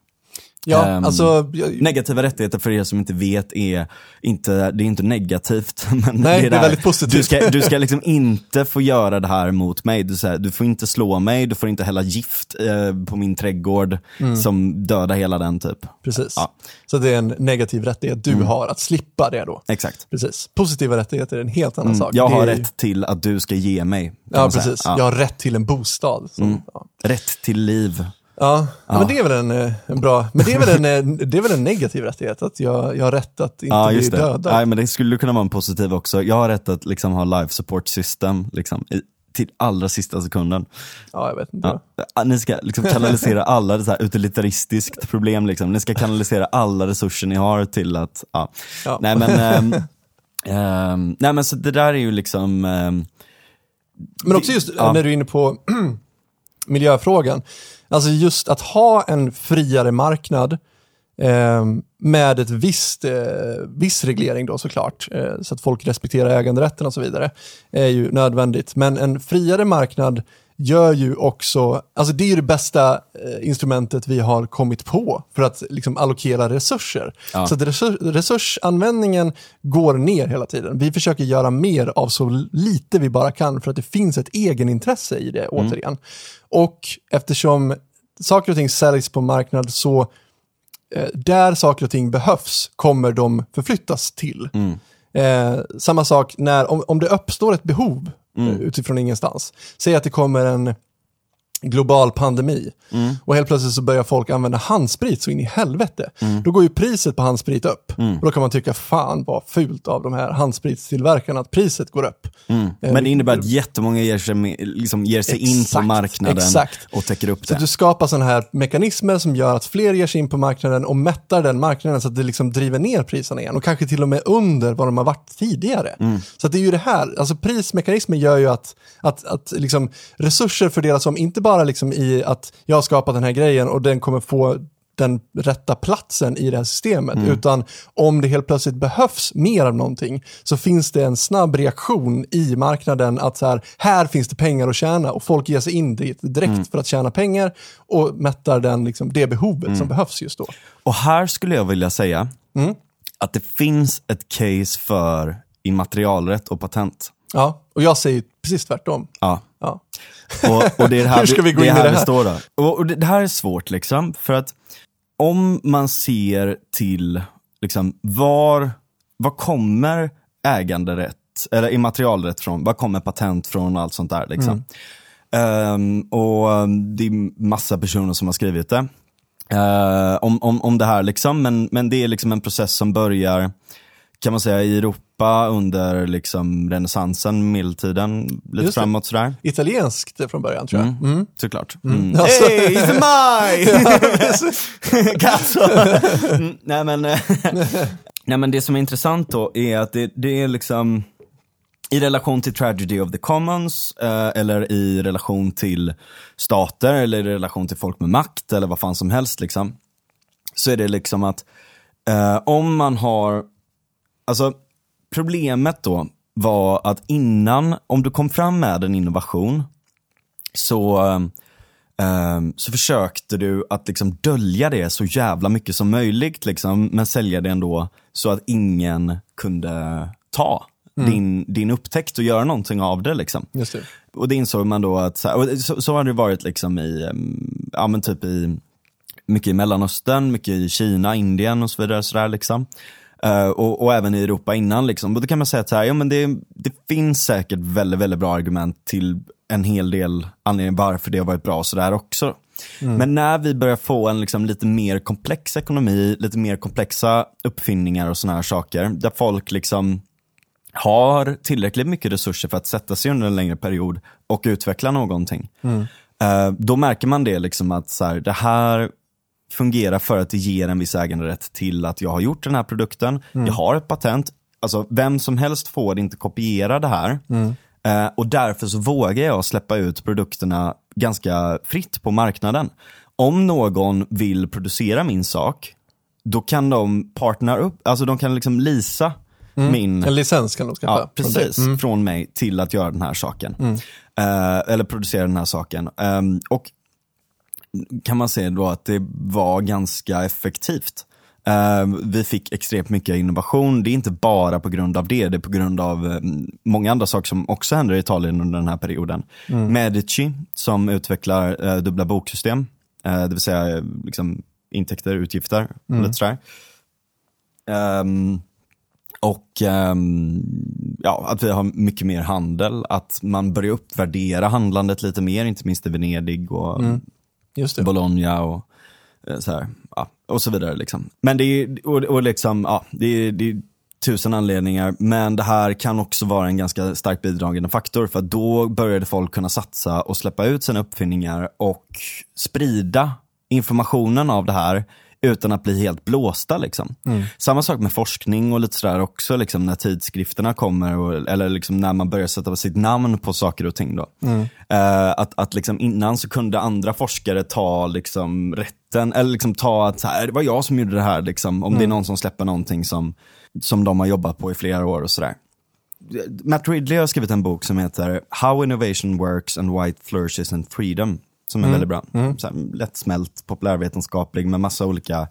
Ja, Ehm, alltså, jag, Negativa rättigheter för er som inte vet är inte, det är inte negativt. [LAUGHS] Men Nej, det är där, väldigt positivt. Du ska, du ska [LAUGHS] liksom inte få göra det här mot mig. Du, säger, du får inte slå mig, du får inte hälla gift eh, på min trädgård som dödar hela den typ. precis. Ja. Så det är en negativ rättighet du har att slippa det då. Exakt. Precis. Positiva rättigheter är en helt annan sak. Mm. Jag Det har är rätt till att du ska ge mig. Ja, precis. Ja. Jag har rätt till en bostad. Som, Mm. ja. Rätt till liv. Ja, Ja. men det är väl en, eh, en bra, men det är väl en, eh, [LAUGHS] det är väl en negativ rättighet, att jag, jag har rätt att inte Ja, bli det. dödad. Nej, men det skulle kunna vara en positiv också. Jag har rätt att liksom ha life support system liksom, i, till allra sista sekunden. Ja, jag vet inte. Ja. Ni ska liksom kanalisera [LAUGHS] alla, det så här utilitaristiskt problem liksom. Ni ska kanalisera alla resurser ni har till att, ja. Ja. Nej men, [LAUGHS] ehm, ehm, nej men så det där är ju liksom, ehm, Men också just Ja. när du är inne på [CLEARS THROAT] miljöfrågan. Alltså just att ha en friare marknad eh, med ett visst, eh, viss reglering då såklart, eh, så att folk respekterar äganderätten och så vidare, är ju nödvändigt. Men en friare marknad gör ju också, alltså det är det bästa eh, instrumentet vi har kommit på för att liksom allokera resurser. Ja. Så att resurs, resursanvändningen går ner hela tiden. Vi försöker göra mer av så lite vi bara kan för att det finns ett egenintresse i det återigen. Och eftersom saker och ting säljs på marknad så eh, där saker och ting behövs kommer de förflyttas till. Eh, samma sak när, om, om det uppstår ett behov eh, utifrån ingenstans. Säg att det kommer en global pandemi och helt plötsligt så börjar folk använda handsprit så in i helvete. Då går ju priset på handsprit upp. Och då kan man tycka, fan vad fult av de här handspritstillverkarna att priset går upp. Eh, men det innebär att jättemånga ger sig, liksom ger sig in på Exakt, marknaden exakt. och täcker upp Så det. att du skapar sådana här mekanismer som gör att fler ger sig in på marknaden och mättar den marknaden så att det liksom driver ner priserna igen och kanske till och med under vad de har varit tidigare. Mm. Så det är ju det här, alltså prismekanismen gör ju att, att, att liksom resurser fördelas om, inte bara liksom i att jag har skapat den här grejen och den kommer få den rätta platsen i det här systemet, Mm. utan om det helt plötsligt behövs mer av någonting så finns det en snabb reaktion i marknaden att så här, här finns det pengar att tjäna och folk ger sig in dit direkt Mm. för att tjäna pengar och mättar den, liksom, det behovet Mm. som behövs just då. Och här skulle jag vilja säga Mm. att det finns ett case för immaterialrätt och patent. Ja, och jag säger precis tvärtom. Ja. Ja. Och, och det är här, [LAUGHS] Hur ska vi gå in i här det vi här? står då. Och, och det, det här är svårt liksom, för att om man ser till liksom, var, var kommer äganderätt, eller immaterialrätt från, var kommer patent från och allt sånt där. Liksom. Ehm, och um, det är massa personer som har skrivit det. eh, om, om, om det här liksom, men, men det är liksom en process som börjar kan man säga i Europa under liksom renässansen, medeltiden, lite Just det. framåt sådär. Italienskt från början tror jag. Mm. Mm. Såklart. Mm. Alltså- Hey, it's maj! [LAUGHS] [LAUGHS] Cazzo! Mm, nej, men, eh, [LAUGHS] nej men det som är intressant då är att det, det är liksom i relation till tragedy of the commons eh, eller i relation till stater eller i relation till folk med makt eller vad fan som helst liksom. Så är det liksom att eh, om man har, alltså problemet då var att innan, om du kom fram med en innovation så, eh, så försökte du att liksom dölja det så jävla mycket som möjligt liksom, men sälja det ändå så att ingen kunde ta Mm. din, din upptäckt och göra någonting av det. Liksom. Det. Och det insåg man då att, så, så, har det varit liksom i, em, ja men typ i, mycket i Mellanöstern, mycket i Kina, Indien och så vidare. Så där, liksom. Eh, och, och även i Europa innan. Liksom. Och då kan man säga att så här, ja, men det, det finns säkert väldigt, väldigt bra argument till en hel del anledningar varför det har varit bra sådär också. Men när vi börjar få en liksom lite mer komplex ekonomi, lite mer komplexa uppfinningar och sådana här saker, där folk liksom har tillräckligt mycket resurser för att sätta sig under en längre period och utveckla någonting. Eh, då märker man det liksom att så här, det här fungerar för att det ger en viss äganderätt till att jag har gjort den här produkten, jag har ett patent, alltså vem som helst får inte kopiera det här. Eh, och därför så vågar jag släppa ut produkterna ganska fritt på marknaden. Om någon vill producera min sak, då kan de partner upp, alltså de kan liksom lisa min En licens kan de skaffa. Ja, från dig. precis. Från mig till att göra den här saken. Eh, eller producera den här saken. Ehm, och kan man säga då att det var ganska effektivt. Ehm, vi fick extremt mycket innovation. Det är inte bara på grund av det, det är på grund av eh, många andra saker som också händer i Italien under den här perioden. Medici som utvecklar eh, dubbla boksystem, eh, det vill säga liksom, intäkter, utgifter. Lite sådär. Ehm, och ehm, ja, att vi har mycket mer handel, att man börjar uppvärdera handlandet lite mer, inte minst i Venedig och det. Bologna och eh, så här, ja, och så vidare. Liksom. Men det är, och, och liksom, ja, det är, det är tusen anledningar, men det här kan också vara en ganska starkt bidragande faktor, för då började folk kunna satsa och släppa ut sina uppfinningar och sprida informationen av det här utan att bli helt blåsta. Liksom. Samma sak med forskning och lite sådär också, liksom, när tidskrifterna kommer, och, eller liksom när man börjar sätta sitt namn på saker och ting. Då. Eh, att att liksom innan så kunde andra forskare ta liksom, rätten, eller liksom ta att här, det var jag som gjorde det här, liksom, om det är någon som släpper någonting som, som de har jobbat på i flera år och sådär. Matt Ridley har skrivit en bok som heter How Innovation Works and Why It Flourishes in Freedom. Som är väldigt bra. Så här, lättsmält, populärvetenskaplig med massa olika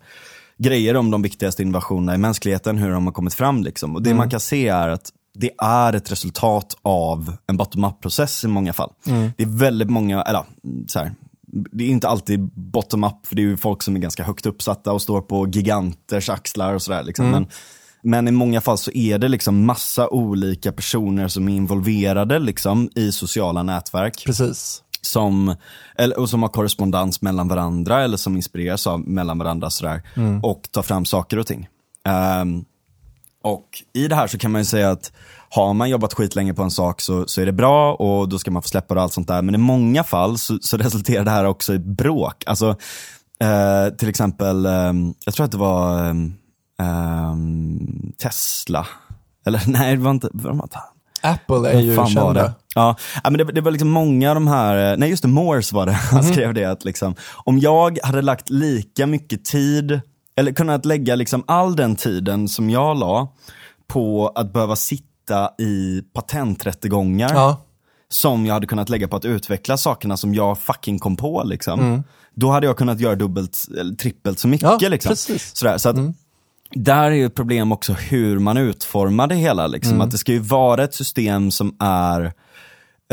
grejer om de viktigaste innovationerna i mänskligheten, hur de har kommit fram. Liksom. Och Det man kan se är att det är ett resultat av en bottom-up-process i många fall. Det är väldigt många, eller så här, det är inte alltid bottom-up, för det är ju folk som är ganska högt uppsatta och står på giganters axlar och sådär. Liksom. Men, men i många fall så är det liksom massa olika personer som är involverade liksom, i sociala nätverk Precis. Som, eller, och som har korrespondens mellan varandra eller som inspireras av mellan varandra sådär, och tar fram saker och ting. Ehm, och i det här så kan man ju säga att har man jobbat skitlänge på en sak så, så är det bra och då ska man få släppa det och allt sånt där. Men i många fall så, så [LAUGHS] resulterar det här också i bråk. Alltså eh, till exempel, ehm, jag tror att det var ehm, Tesla. Eller [LAUGHS] nej, det var inte, det var inte Apple är ju fan var kända. det? Ja, men det, det var liksom många av de här, eh, nej just det, Morse var det, han skrev det att liksom, om jag hade lagt lika mycket tid, eller kunnat lägga liksom all den tiden som jag la på att behöva sitta i patenträttegångar, Ja. som jag hade kunnat lägga på att utveckla sakerna som jag fucking kom på. Liksom. Då hade jag kunnat göra dubbelt eller trippelt så mycket. Ja, liksom. precis. Sådär, så att, Där är ju ett problem också hur man utformar det hela. Liksom. Att det ska ju vara ett system som är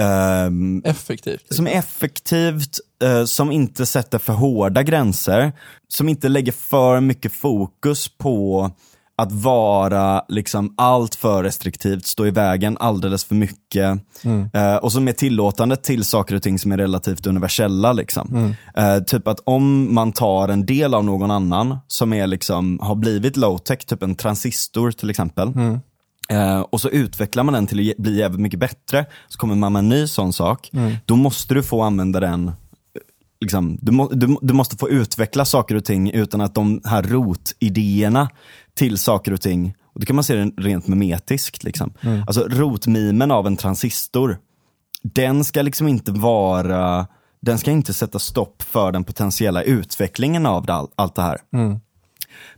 ehm, Effektivt. som är effektivt, eh, som inte sätter för hårda gränser, som inte lägger för mycket fokus på att vara liksom allt för restriktivt, stå i vägen alldeles för mycket. Eh, och som är tillåtande till saker och ting som är relativt universella. Liksom. Eh, typ att om man tar en del av någon annan som är liksom, har blivit low-tech, typ en transistor till exempel. Eh, och så utvecklar man den till att bli jävligt mycket bättre, så kommer man med en ny sån sak. Då måste du få använda den Liksom, du, må, du, du måste få utveckla saker och ting utan att de här rotidéerna till saker och ting Och då kan man se det rent memetiskt. Liksom. Alltså rotmimen av en transistor, den ska liksom inte vara, den ska inte sätta stopp för den potentiella utvecklingen av all- allt det här.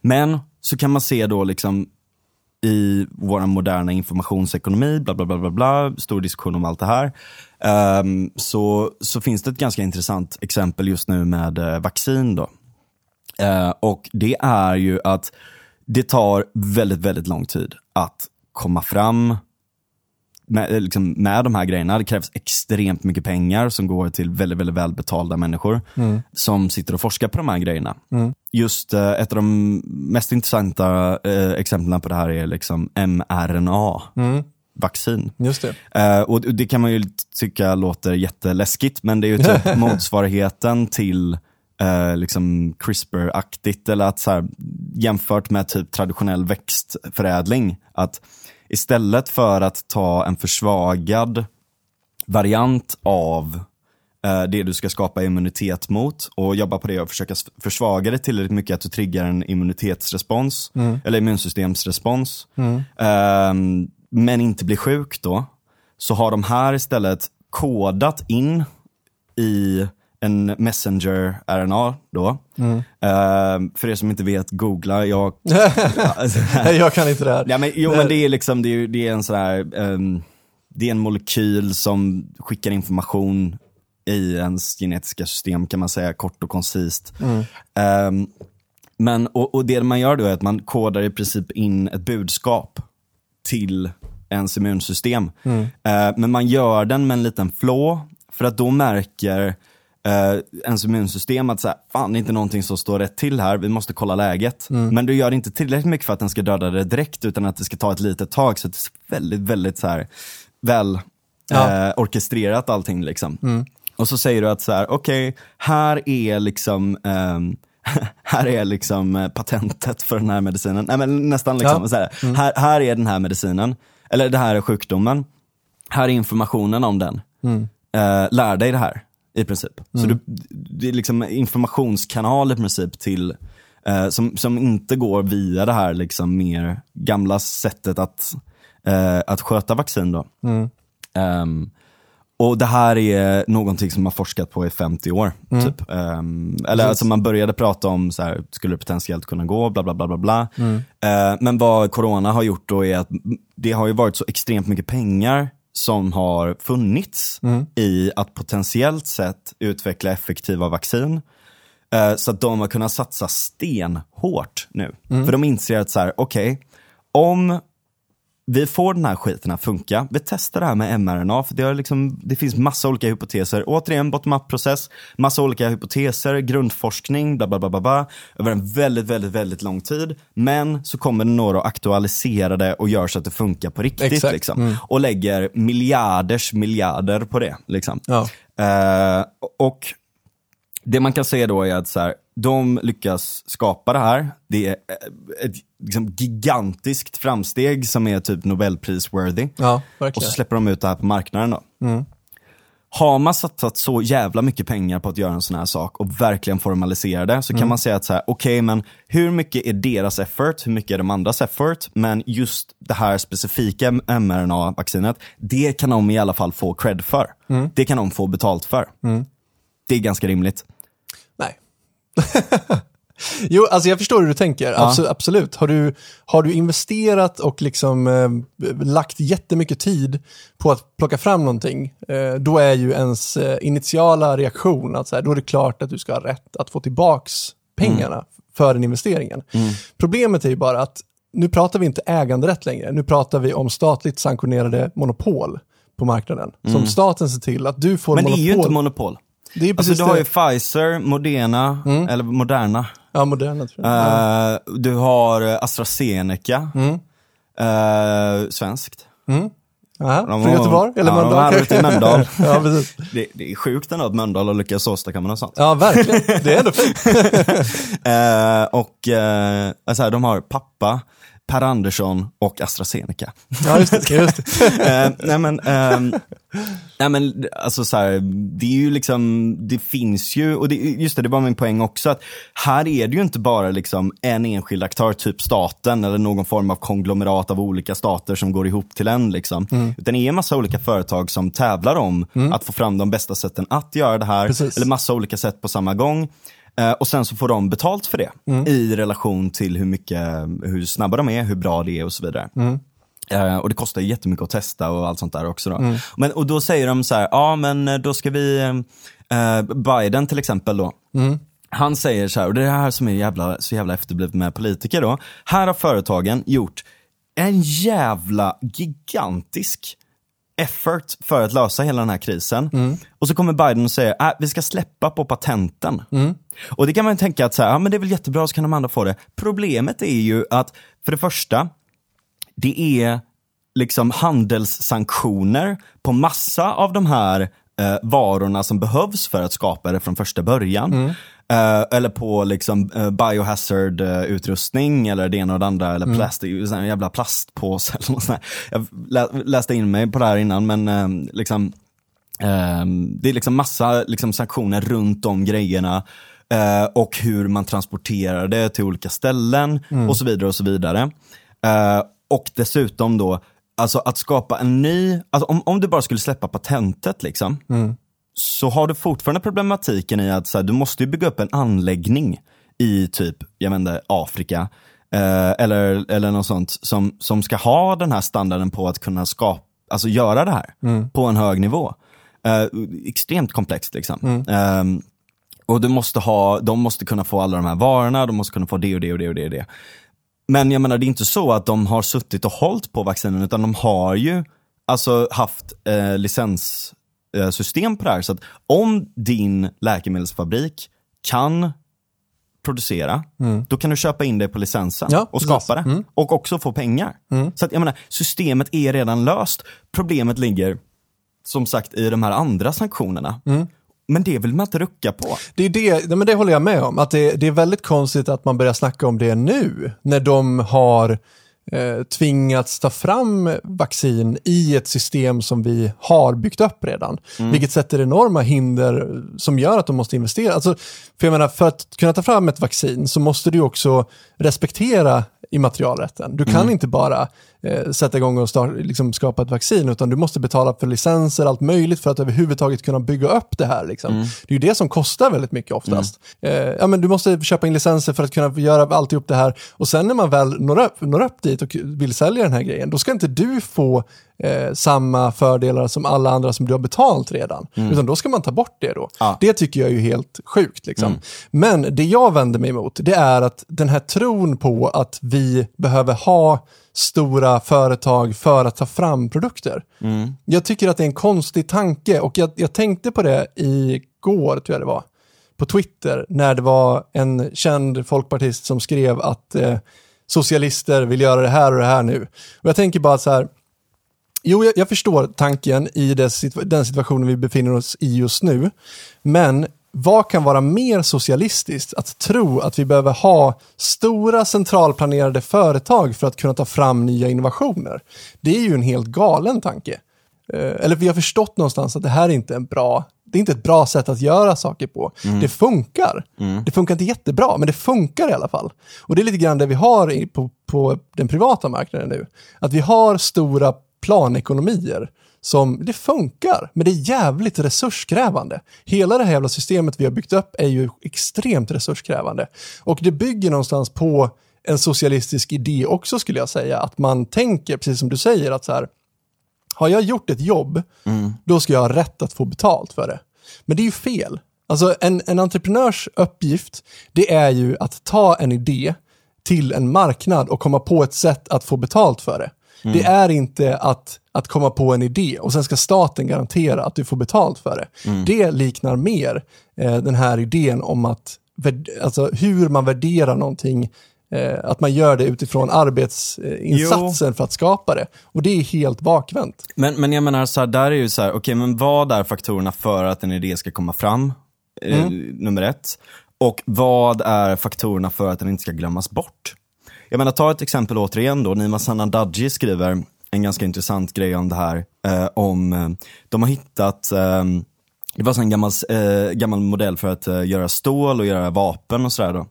Men så kan man se då liksom i vår moderna informationsekonomi, bla bla bla bla, bla stor diskussion om allt det här. Ehm, så, så finns det ett ganska intressant exempel just nu med eh, vaccin. Då. Eh, och det är ju att det tar väldigt, väldigt lång tid att komma fram med, eh, liksom, med de här grejerna. Det krävs extremt mycket pengar som går till väldigt, väldigt välbetalda människor som sitter och forskar på de här grejerna. Just eh, ett av de mest intressanta eh, exemplen på det här är liksom mRNA-vaccin. Just det. Eh, och det kan man ju tycka låter jätteläskigt, men det är ju typ [LAUGHS] motsvarigheten till eh, liksom CRISPR-aktigt, eller att så här, jämfört med typ traditionell växtförädling, att istället för att ta en försvagad variant av eh, det du ska skapa immunitet mot och jobba på det och försöka försvaga det tillräckligt mycket att du triggar en immunitetsrespons, eller immunsystemsrespons, ehm, men inte blir sjuk då, så har de här istället kodat in i en messenger-RNA då. Ehm, för er som inte vet, googla. Jag, [LAUGHS] Nej, jag kan inte det här. Ja, men, jo men det är liksom, det är, det är en sån här, ehm, det är en molekyl som skickar information i ens genetiska system kan man säga, kort och koncist. Ehm, men, och, och det man gör då är att man kodar i princip in ett budskap till ens immunsystem. Eh, men man gör den med en liten flå, för att då märker eh, ens immunsystem att så här, fan det är inte någonting som står rätt till här, vi måste kolla läget. Men du gör inte tillräckligt mycket för att den ska döda det direkt, utan att det ska ta ett litet tag. Så det är väldigt, väldigt så här, väl Ja. eh, orkestrerat allting liksom. Och så säger du att så här, okej, här är liksom ehm, [LAUGHS] här är liksom eh, patentet för den här medicinen. Nej, men nästan liksom, Ja. så här, här, här är den här medicinen, eller det här är sjukdomen. Här är informationen om den. Eh, lär dig det här, i princip. Så du, det är liksom informationskanal i princip till, eh, som, som inte går via det här liksom mer gamla sättet att, eh, att sköta vaccin. Då. Ehm, och det här är någonting som man forskat på i 50 år. Typ. Ehm, eller alltså man började prata om, så här, skulle det potentiellt kunna gå, bla bla bla bla. bla. Eh, men vad corona har gjort då är att det har ju varit så extremt mycket pengar som har funnits i att potentiellt sett utveckla effektiva vaccin. Eh, Så att de har kunnat satsa stenhårt nu. För de inser att så här, okej, om vi får den här skiten att funka. Vi testar det här med mRNA, för det, liksom, det finns massa olika hypoteser. Återigen, bottom-up-process, massa olika hypoteser, grundforskning, bla bla bla bla bla, över en väldigt, väldigt, väldigt lång tid. Men så kommer det några och aktualisera det och gör så att det funkar på riktigt. Exakt. Liksom. Och lägger miljarders miljarder på det. Liksom. Ja. Eh, och det man kan säga då är att så här, de lyckas skapa det här. Det är eh, ett liksom, gigantiskt framsteg som är typ Nobelpris-worthy. Ja, Och så släpper de ut det här på marknaden då. Har man satsat så jävla mycket pengar på att göra en sån här sak och verkligen formalisera det, så kan man säga att så här, okej men hur mycket är deras effort, hur mycket är de andras effort, men just det här specifika mRNA-vaccinet, det kan de i alla fall få cred för. Det kan de få betalt för. Det är ganska rimligt. [LAUGHS] Jo, alltså jag förstår hur du tänker. Abso- absolut. Har du, har du investerat och liksom eh, lagt jättemycket tid på att plocka fram någonting, eh, då är ju ens eh, initiala reaktion att så här, då är det klart att du ska ha rätt att få tillbaks pengarna för den investeringen. Problemet är ju bara att nu pratar vi inte äganderätt längre. Nu pratar vi om statligt sanktionerade monopol på marknaden. Som staten ser till att du får Men det monopol. är ju inte monopol. Det är Alltså precis du har det. ju Pfizer, Moderna, eller Moderna. Ja, moderna tror jag. Eh, du har eh, AstraZeneca. Eh, svenskt. Ja, De från Göteborg? Eller ja, de Mölndal? har ute i Mölndal. [LAUGHS] ja, precis. Det, det är sjukt ändå att Mölndal har lyckats åstadkomma något sånt. Ja, verkligen. Det är ändå fint. [LAUGHS] Eh, och eh, alltså här, de har pappa, Per Andersson och AstraZeneca. Ja, just det. Just det. [LAUGHS] Eh, nej men, ehm, nej men alltså så här, det är ju liksom, det finns ju, och det, just det, det var min poäng också, att här är det ju inte bara liksom en enskild aktör, typ staten eller någon form av konglomerat av olika stater som går ihop till en. Liksom. Mm. Utan det är en massa olika företag som tävlar om att få fram de bästa sätten att göra det här, Precis. eller massa olika sätt på samma gång. Eh, och sen så får de betalt för det Mm. i relation till hur mycket, hur snabba de är, hur bra det är och så vidare. Mm. Eh, och det kostar ju jättemycket att testa och allt sånt där också. Då. Men, och då säger de så här, ja men eh, då ska vi, eh, Biden till exempel då. Han säger så här, och det är det här som är jävla, så jävla efterblivet med politiker då. Här har företagen gjort en jävla gigantisk effort för att lösa hela den här krisen. Och så kommer Biden och säger, äh, vi ska släppa på patenten. Och det kan man tänka att så här, ja, men det är väl jättebra, så kan de andra få det. Problemet är ju att, för det första, det är liksom handelssanktioner på massa av de här eh, varorna som behövs för att skapa det från första början. Eh, eller på liksom eh, biohazard eh, utrustning eller det ena och det andra eller sån här jävla plastpåse [LAUGHS] eller något sånt. Jag lä läste in mig på det här innan men eh, liksom eh, det är liksom massa liksom, sanktioner runt de grejerna eh, och hur man transporterar det till olika ställen och så vidare och så vidare. Eh, och dessutom då, alltså att skapa en ny, alltså om, om du bara skulle släppa patentet liksom, så har du fortfarande problematiken i att så här, du måste ju bygga upp en anläggning i typ, jag inte, Afrika. Eh, eller, eller något sånt som, som ska ha den här standarden på att kunna skapa, alltså göra det här på en hög nivå. Eh, extremt komplext liksom. Ehm, och du måste ha, de måste kunna få alla de här varorna, de måste kunna få det och det och det och det. Och det. Men jag menar det är inte så att de har suttit och hållit på vaccinen utan de har ju alltså haft eh, licenssystem på det här. Så att om din läkemedelsfabrik kan producera, då kan du köpa in det på licensen Ja, och precis. skapa det. Och också få pengar. Så att jag menar, systemet är redan löst. Problemet ligger som sagt i de här andra sanktionerna. Men det vill man inte rucka på. Det, är det, nej, men det håller jag med om, att det, det är väldigt konstigt att man börjar snacka om det nu, när de har eh, tvingats ta fram vaccin i ett system som vi har byggt upp redan. Vilket sätter enorma hinder som gör att de måste investera. Alltså, för jag menar, för att kunna ta fram ett vaccin så måste du också respektera immaterialrätten. Du kan inte bara eh, sätta igång och start, liksom skapa ett vaccin, utan du måste betala för licenser, allt möjligt för att överhuvudtaget kunna bygga upp det här. Liksom. Det är ju det som kostar väldigt mycket oftast. Eh, ja, men du måste köpa in licenser för att kunna göra alltihop det här och sen när man väl når upp, når upp dit och vill sälja den här grejen, då ska inte du få eh, samma fördelar som alla andra som du har betalt redan. Utan då ska man ta bort det då. Ja. Det tycker jag är ju helt sjukt. Liksom. Men det jag vänder mig emot, det är att den här tron på att vi behöver ha stora företag för att ta fram produkter. Jag tycker att det är en konstig tanke och jag, jag tänkte på det igår, tror jag det var, på Twitter, när det var en känd folkpartist som skrev att eh, socialister vill göra det här och det här nu. Och jag tänker bara så här, Jo, jag, jag förstår tanken i det, den situationen vi befinner oss i just nu. Men vad kan vara mer socialistiskt att tro att vi behöver ha stora centralplanerade företag för att kunna ta fram nya innovationer? Det är ju en helt galen tanke. Eh, Eller vi har förstått någonstans att det här är inte en bra det är inte ett bra sätt att göra saker på. Det funkar. Det funkar inte jättebra, men det funkar i alla fall. Och det är lite grann det vi har på, på den privata marknaden nu. Att vi har stora planekonomier som, det funkar, men det är jävligt resurskrävande. Hela det här jävla systemet vi har byggt upp är ju extremt resurskrävande. Och det bygger någonstans på en socialistisk idé också skulle jag säga. Att man tänker, precis som du säger, att så här, har jag gjort ett jobb, då ska jag ha rätt att få betalt för det. Men det är ju fel. Alltså en, en entreprenörs uppgift, det är ju att ta en idé till en marknad och komma på ett sätt att få betalt för det. Det är inte att, att komma på en idé och sen ska staten garantera att du får betalt för det. Det liknar mer eh, den här idén om att, alltså hur man värderar någonting eh, att man gör det utifrån arbetsinsatsen för att skapa det. Och det är helt bakvänt. Men, men jag menar, så här, där är ju så här, okej men vad är faktorerna för att en idé ska komma fram? Eh, nummer ett. Och vad är faktorerna för att den inte ska glömmas bort? Jag menar ta ett exempel återigen då, Nima Sanandaji skriver en ganska intressant grej om det här, eh, om, eh, de har hittat eh, det var en gammal, eh, gammal modell för att eh, göra stål och göra vapen och sådär då.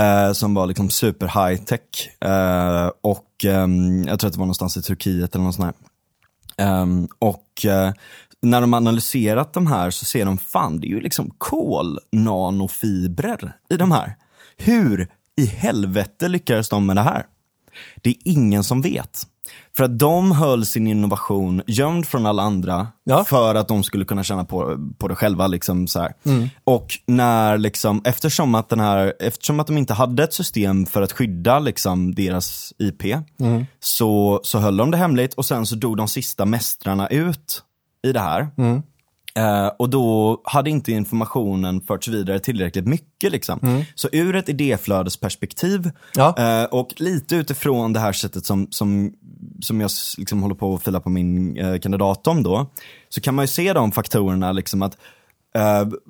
Eh, som var liksom super high tech. Och ehm, jag tror att det var någonstans i Turkiet eller något sånt här. Ehm, och när de analyserat de här så ser de, fan det är ju liksom kolnanofibrer i de här. Hur i helvete lyckades de med det här? Det är ingen som vet. För att de höll sin innovation gömd från alla andra Ja. för att de skulle kunna tjäna på, på det själva. Liksom, så här. Och när, liksom, eftersom, att den här, eftersom att de inte hade ett system för att skydda liksom, deras IP, så, så höll de det hemligt och sen så dog de sista mästrarna ut i det här. Eh, och då hade inte informationen förts vidare tillräckligt mycket. Liksom. Så ur ett idéflödesperspektiv Ja. eh, och lite utifrån det här sättet som, som, som jag liksom håller på att fylla på min eh, kandidat om då, så kan man ju se de faktorerna, liksom att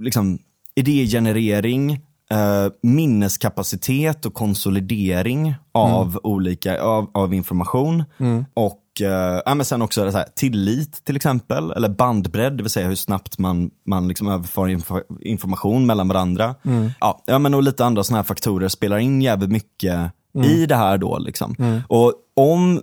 liksom, idégenerering, minneskapacitet och konsolidering av olika, av, av information. Och eh, ja, men sen också det så här, tillit till exempel, eller bandbredd, det vill säga hur snabbt man, man liksom överför info, information mellan varandra. Ja, ja, men och lite andra sådana här faktorer spelar in jävligt mycket i det här då. Liksom. Och om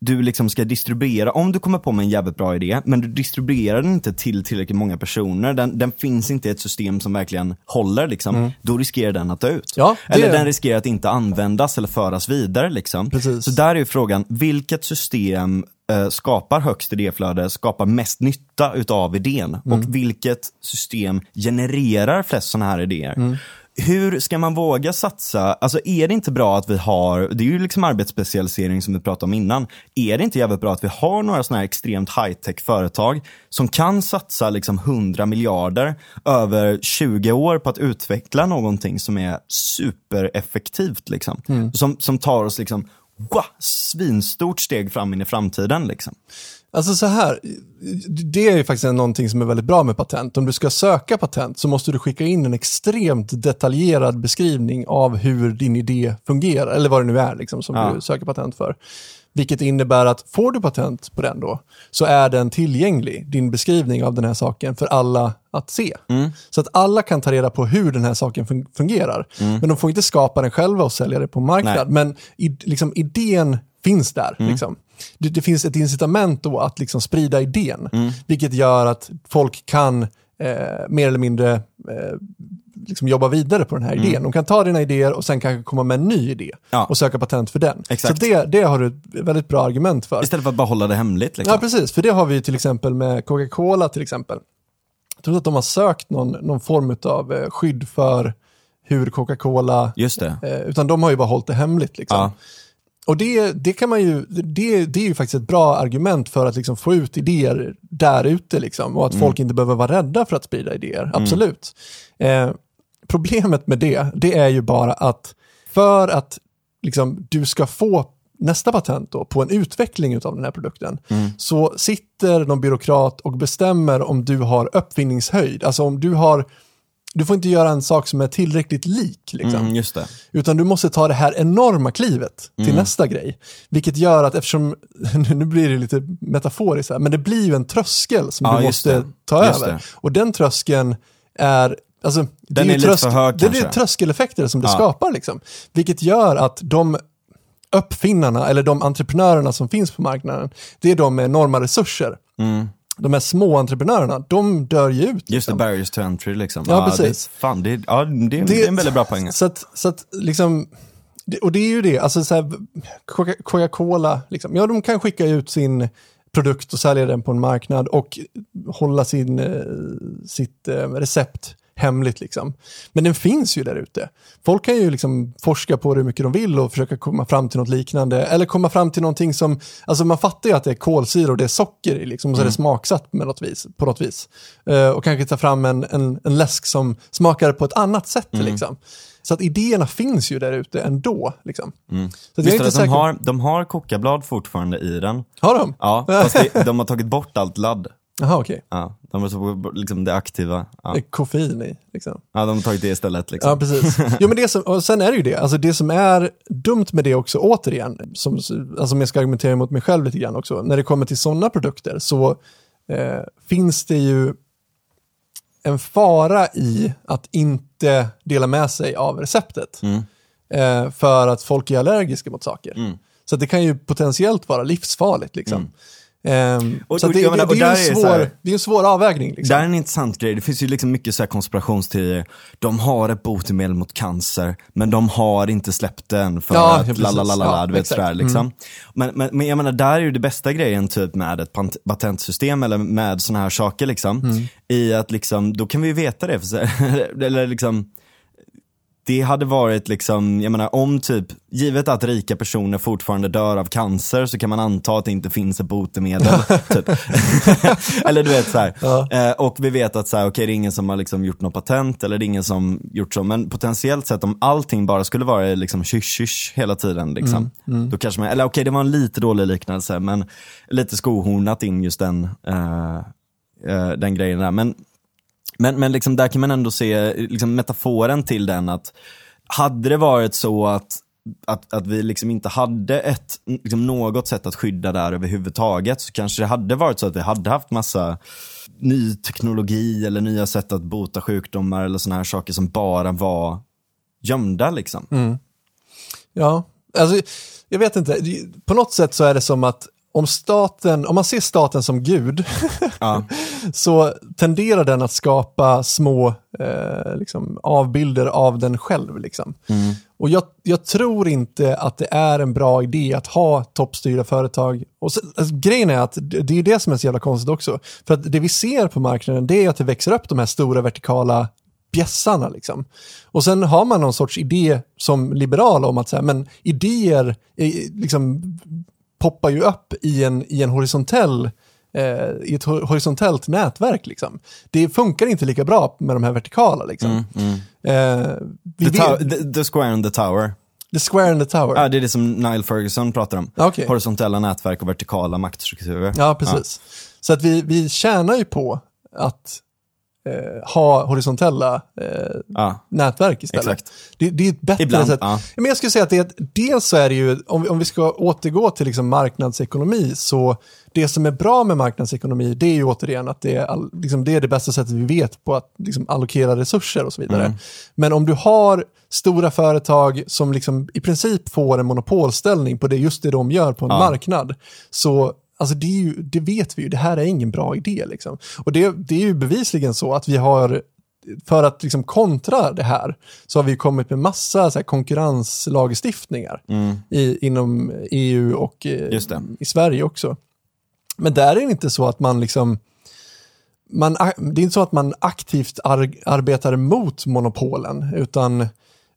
du liksom ska distribuera, om du kommer på med en jävligt bra idé, men du distribuerar den inte till tillräckligt många personer, den, den finns inte i ett system som verkligen håller, liksom, då riskerar den att dö ut. Ja, det- Eller den riskerar att inte användas eller föras vidare. Liksom. Precis. Så där är ju frågan, vilket system eh, skapar högst idéflöde, skapar mest nytta utav idén? Och vilket system genererar flest sådana här idéer? Hur ska man våga satsa? Alltså är det inte bra att vi har, det är ju liksom arbetsspecialisering som vi pratade om innan. Är det inte jävligt bra att vi har några sådana här extremt high-tech företag som kan satsa liksom 100 miljarder över 20 år på att utveckla någonting som är supereffektivt liksom. Som, som tar oss liksom, wow, svinstort steg fram in i framtiden liksom. Alltså så här, det är ju faktiskt någonting som är väldigt bra med patent. Om du ska söka patent så måste du skicka in en extremt detaljerad beskrivning av hur din idé fungerar, eller vad det nu är liksom, som Ja. du söker patent för. Vilket innebär att får du patent på den då, så är den tillgänglig, din beskrivning av den här saken, för alla att se. Så att alla kan ta reda på hur den här saken fun- fungerar. Men de får inte skapa den själva och sälja det på marknad. Nej. Men i, liksom, idén finns där. Liksom. Det, det finns ett incitament då att liksom, sprida idén, vilket gör att folk kan eh, mer eller mindre eh, liksom jobba vidare på den här idén. De kan ta dina idéer och sen kanske komma med en ny idé Ja. och söka patent för den. Exakt. Så det, det har du ett väldigt bra argument för. Istället för att bara hålla det hemligt. Liksom. Ja, precis. För det har vi till exempel med Coca-Cola till exempel. Jag tror att de har sökt någon, någon form av eh, skydd för hur Coca-Cola, Just det. eh, utan de har ju bara hållit det hemligt. Liksom. Ja. Och det, det kan man ju, det, det är ju faktiskt ett bra argument för att liksom få ut idéer där ute liksom, och att folk inte behöver vara rädda för att sprida idéer, absolut. Eh, problemet med det, det är ju bara att för att liksom, du ska få nästa patent då, på en utveckling av den här produkten, så sitter någon byråkrat och bestämmer om du har uppfinningshöjd. Alltså om du har, du får inte göra en sak som är tillräckligt lik. Liksom. Mm, det. Utan du måste ta det här enorma klivet till nästa grej. Vilket gör att eftersom, [LAUGHS] nu blir det lite metaforiskt här, men det blir ju en tröskel som Ja, du måste det. ta Just över. det. Och den tröskeln är, alltså, det Den ju är lite för hög Det är tröskeleffekter som det Ja. skapar liksom. Vilket gör att de uppfinnarna eller de entreprenörerna som finns på marknaden, det är de med enorma resurser. De här små entreprenörerna, de dör ju ut. Just det, liksom. barriers to entry liksom. Ja, precis. Det, fan, det, ja, det, är- det är en väldigt bra poäng. Så att, så att liksom, det- och det är ju det, alltså så här, Coca- Coca-Cola, liksom, ja de kan skicka ut sin produkt och sälja den på en marknad och hålla sin, eh, sitt eh, recept hemligt. Liksom. Men den finns ju där ute. Folk kan ju liksom forska på det hur mycket de vill och försöka komma fram till något liknande. Eller komma fram till någonting som, alltså man fattar ju att det är kolsyra och det är socker i, liksom, och så är det smaksatt med något vis, på något vis. Eh, och kanske ta fram en, en, en läsk som smakar på ett annat sätt. Liksom. Så att idéerna finns ju där ute ändå. Liksom. Så jag är Visst de säker. har, de har kokablad fortfarande i den. Har de? Ja, fast det, de har tagit bort allt ladd. Jaha, okej. Ja, de har bort liksom det aktiva. Ja. Det Koffein i, liksom. ja, de har tagit det istället. Liksom. Ja, precis. [LAUGHS] Jo, men det som, och sen är det ju det, alltså det som är dumt med det också, återigen, som, alltså om jag ska argumentera mot mig själv lite grann också, när det kommer till sådana produkter så eh, finns det ju en fara i att inte dela med sig av receptet. Mm. Eh, för att folk är allergiska mot saker. Mm. Så det kan ju potentiellt vara livsfarligt. Liksom. Ehm, Och- så att och det, jag menar, det, och det, är där en det svår, det är en svår avvägning. Liksom. Det är en intressant grej. Det finns ju liksom mycket så här konspirationsteorier. De har ett botemedel mot cancer, men de har inte släppt den för Ja, att la la la la, du vet exakt. Mm. sådär liksom. Men, men, men jag menar, där är ju det bästa grejen typ med ett patentsystem eller med sådana här saker liksom. Mm. I att liksom, då kan vi veta det. För [LAUGHS] eller liksom, det hade varit liksom, jag menar om typ, givet att rika personer fortfarande dör av cancer så kan man anta att det inte finns ett botemedel. [LAUGHS] typ. [LAUGHS] eller du vet så här. Ja. Eh, och vi vet att så här, okej det är ingen som har liksom gjort något patent eller det är ingen som gjort så. Men potentiellt sett om allting bara skulle vara liksom kysch hela tiden. Liksom, Då kanske man, eller okej det var en lite dålig liknelse men lite skohornat in just den, eh, eh, den grejen där. Men men, men liksom där kan man ändå se liksom metaforen till den att hade det varit så att, att, att vi liksom inte hade ett, liksom något sätt att skydda där överhuvudtaget så kanske det hade varit så att vi hade haft massa ny teknologi eller nya sätt att bota sjukdomar eller sådana här saker som bara var gömda liksom. Mm. Ja, alltså jag vet inte. På något sätt så är det som att om staten, om man ser staten som gud, Ja. [LAUGHS] så tenderar den att skapa små eh, liksom, avbilder av den själv. Liksom. Och jag, jag tror inte att det är en bra idé att ha toppstyrda företag. Och så, alltså, grejen är att det det är det som är så jävla konstigt också. För att det vi ser på marknaden det är att det växer upp de här stora vertikala bjässarna. Liksom. Och sen har man någon sorts idé som liberal om att så här, men idéer eh, liksom, poppar ju upp i en, i en horisontell eh, i ett hor- horisontellt nätverk. Liksom. Det funkar inte lika bra med de här vertikala. Liksom. Eh, vi The, vet, tow- the, the square and the tower. the square and the tower. Ja, det är det som Nile Ferguson pratar om. Ja, okej. Horisontella nätverk och vertikala maktstrukturer. Ja, precis. Så att vi, vi tjänar ju på att eh, ha horisontella eh, Ja. nätverk istället. Det, det är ett bättre Ibland, sätt. ja. Men jag skulle säga att det är, dels så är det ju, om, vi- om vi ska återgå till liksom marknadsekonomi, så det som är bra med marknadsekonomi, det är ju återigen att det är, all, liksom, det är det bästa sättet vi vet på att liksom, allokera resurser och så vidare. Mm. Men om du har stora företag som liksom i princip får en monopolställning på det, just det de gör på en Ja. marknad, så Alltså det, är ju, det vet vi ju, det här är ingen bra idé. Liksom. Och det, det är ju bevisligen så att vi har, för att liksom kontra det här, så har vi kommit med massa så här, konkurrenslagstiftningar i, inom EU och eh, Just det. i Sverige också. Men där är det inte så att man liksom, man, det är inte så att man aktivt ar, arbetar mot monopolen, utan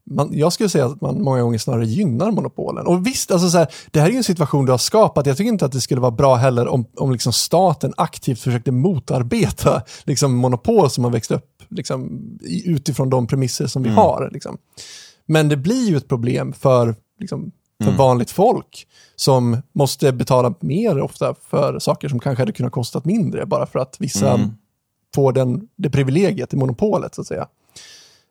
man, jag skulle säga att man många gånger snarare gynnar monopolen. Och visst, alltså så här, det här är ju en situation du har skapat. Jag tycker inte att det skulle vara bra heller om, om liksom staten aktivt försökte motarbeta [LAUGHS] liksom, monopol som har växt upp liksom, utifrån de premisser som vi har. Liksom. Men det blir ju ett problem för, liksom, för vanligt folk som måste betala mer ofta för saker som kanske hade kunnat kostat mindre bara för att vissa får den, det privilegiet i monopolet så att säga.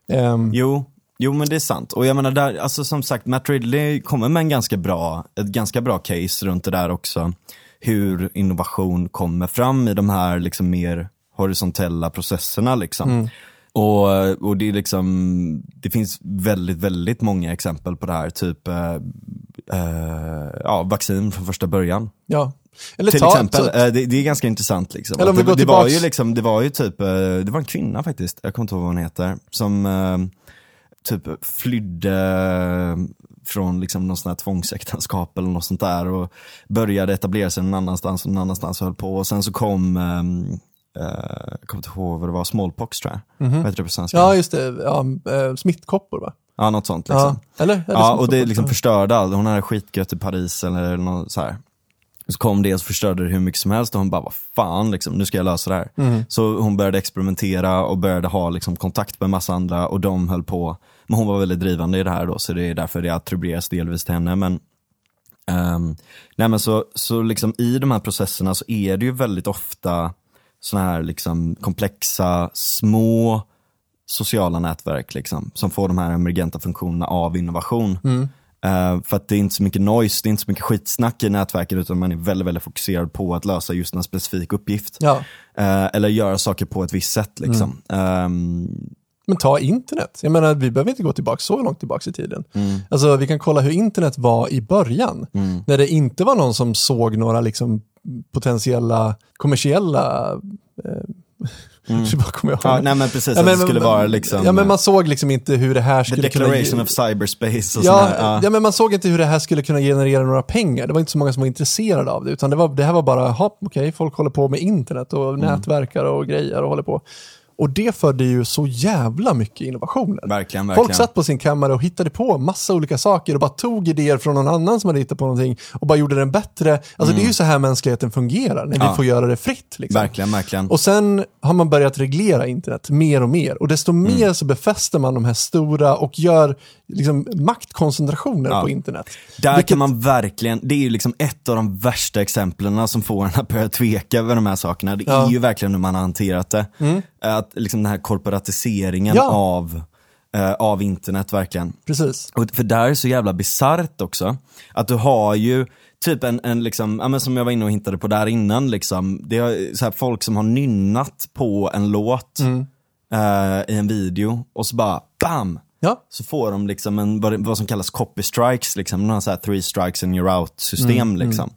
Ehm, Jo, jo men det är sant. Och jag menar där, alltså som sagt, Matt Ridley kommer med en ganska bra, ett ganska bra case runt det där också. Hur innovation kommer fram i de här liksom mer horisontella processerna liksom. Och, och det är liksom, det finns väldigt, väldigt många exempel på det här, typ eh, eh, ja, vaccin från första början. ja. Eller Till ta, exempel, så- eh, det, det är ganska intressant liksom. Eller om vi det, går det var tillbaks- ju liksom, det var ju typ, eh, det var en kvinna faktiskt, jag kommer inte ihåg vad hon heter, som eh, typ flydde eh, från liksom någon sån här tvångsäktenskap eller något sånt där och började etablera sig någon annanstans och någon annanstans och höll på och sen så kom ehm, eh, jag kommer inte ihåg vad det var, smallpox tror jag. Vad heter det på svenska? ja, just det. Ja, äh, smittkoppor va? Ja, något sånt liksom. Ja, eller? eller Ja, och det liksom förstörde allt. Hon hade skitgött i Paris eller något så här. Så kom det och förstörde det hur mycket som helst och hon bara, vad fan liksom, nu ska jag lösa det här. Mm. Så hon började experimentera och började ha liksom kontakt med massa andra och de höll på. Men hon var väldigt drivande i det här då, så det är därför det attribueras delvis till henne. Men, ehm, nej men så, så liksom i de här processerna så är det ju väldigt ofta såna här liksom komplexa, små sociala nätverk liksom, som får de här emergenta funktionerna av innovation. Eh, för att det är inte så mycket noise, det är inte så mycket skitsnack i nätverket utan man är väldigt, väldigt fokuserad på att lösa just en specifik uppgift. Ja. Eh, eller göra saker på ett visst sätt liksom. Ehm, Men ta internet. Jag menar, vi behöver inte gå tillbaka så långt tillbaka i tiden. Mm. Alltså, vi kan kolla hur internet var i början. När det inte var någon som såg några liksom, potentiella kommersiella eh. [LAUGHS] Mm. ja, nej men precis, Ja, att men- det skulle men- vara liksom Ja, men man såg liksom inte hur det här the skulle kunna... declaration of cyberspace och Ja. Ja. ja, men man såg inte hur det här skulle kunna generera några pengar. Det var inte så många som var intresserade av det, utan det, var, det här var bara, hopp, okej, folk håller på med internet och Mm. nätverkar och grejer och håller på. Och det födde ju så jävla mycket innovationer. Verkligen, verkligen. Folk satt på sin kammare och hittade på massa olika saker och bara tog idéer från någon annan som hade hittat på någonting och bara gjorde den bättre. Alltså det är ju så här mänskligheten fungerar, när Mm. Ja. vi får göra det fritt. Liksom. Verkligen, verkligen. Och sen har man börjat reglera internet mer och mer och desto Mm. mer så befäster man de här stora och gör liksom maktkoncentrationer Ja. på internet. Där Vilket- kan man verkligen, det är ju liksom ett av de värsta exemplen som får en att börja tveka över de här sakerna. Det Ja. Mm. är ju verkligen hur man har hanterat det. Att liksom den här korporatiseringen Ja. av, eh, av internet verkligen. Precis. Och för där är det så jävla bisarrt också. Att du har ju typ en, en liksom, ja men som jag var inne och hintade på där innan liksom. Det är så här folk som har nynnat på en låt eh, i en video och så bara BAM! Ja, Så får de liksom en, vad, som kallas copy strikes, liksom, några så här three strikes and you're out system. liksom.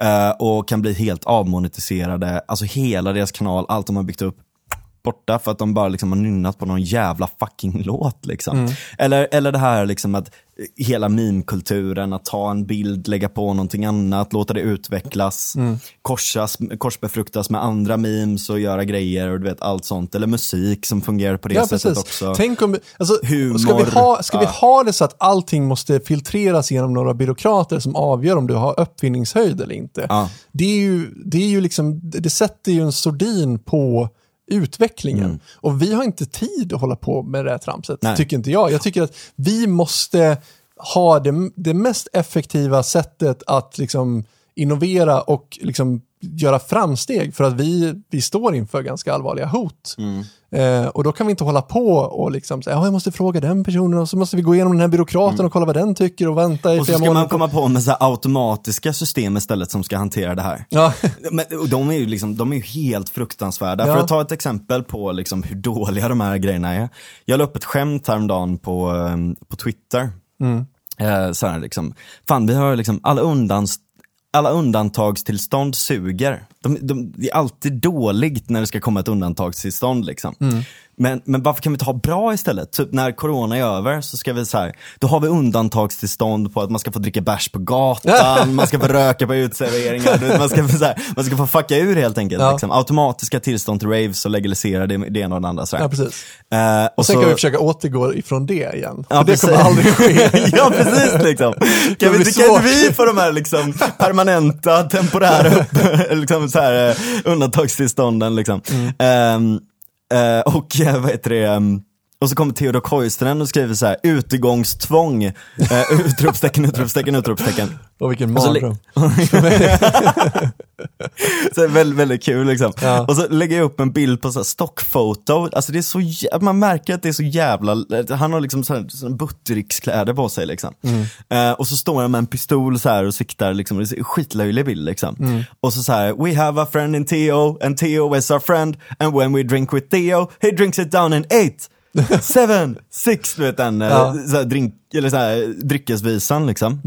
Eh, och kan bli helt avmonetiserade, alltså hela deras kanal, allt de har byggt upp, borta för att de bara liksom har nynnat på någon jävla fucking [LAUGHS] låt. Liksom. Eller, eller det här liksom att hela meme-kulturen, att ta en bild, lägga på någonting annat, låta det utvecklas, korsas, korsbefruktas med andra memes och göra grejer och du vet allt sånt. Eller musik som fungerar på det ja sättet precis. också. Tänk om, alltså, Humor. ska, vi ha, ska vi Ja. ha det så att allting måste filtreras genom några byråkrater som avgör om du har uppfinningshöjd eller inte? Ja. Det, är ju, det, är ju liksom, det sätter ju en sordin på utvecklingen. Mm. Och vi har inte tid att hålla på med det här tramset, Nej. tycker inte jag. Jag tycker att vi måste ha det, det mest effektiva sättet att liksom innovera och liksom göra framsteg för att vi, vi står inför ganska allvarliga hot. Mm. Eh, och då kan vi inte hålla på och liksom säga, ja, jag måste fråga den personen och så måste vi gå igenom den här byråkraten och kolla vad den tycker och vänta i Mm. Och så ska man komma på med så automatiska system istället som ska hantera det här. Ja, [LAUGHS] Men, och de är ju liksom, de är ju helt fruktansvärda. Ja. För att ta ett exempel på liksom hur dåliga de här grejerna är. Jag la upp ett skämt häromdagen på, ehm, på Twitter. Mm. Eh, så här liksom, fan vi har liksom alla undans alla undantagstillstånd suger. De, de, det är alltid dåligt när det ska komma ett undantagstillstånd. Liksom. Mm. Men, men varför kan vi inte ha bra istället? Typ när corona är över så ska vi så här, då har vi undantagstillstånd på att man ska få dricka bärs på gatan, [LAUGHS] man ska få röka på uteserveringar, man, ska få, så här, man ska få fucka ur helt enkelt. Ja. Liksom. Automatiska tillstånd till raves och legalisera det, det ena och det andra. Så här. ja precis. Eh, och Och sen så- kan vi försöka återgå ifrån det igen. Ja, För det kommer precis. aldrig ske. [LAUGHS] ja precis liksom. [LAUGHS] Kan, vi, kan inte vi få de här liksom permanenta, temporära liksom så här, eh, undantagstillstånden liksom. Mm. Eh, Eh, och [LAUGHS] vad heter det, och så kommer Theodor Koivunen och skriver så här, utegångstvång, uh, utropstecken, utropstecken, utropstecken. Och vilken mardröm. [LAUGHS] så det är väldigt, väldigt kul liksom. Ja. Och så lägger jag upp en bild på så här stockfoto, alltså det är så man märker att det är så jävla, han har liksom sådana så buttericks-kläder på sig liksom. Eh, och så står han med en pistol så här och siktar liksom, det är skitlöjlig bild liksom. Och så så här, we have a friend in Theo and Theo is our friend and when we drink with Theo, he drinks it down in eight. [LAUGHS] Seven, six, du vet den Ja. så här, drink, eller så här, dryckesvisan liksom.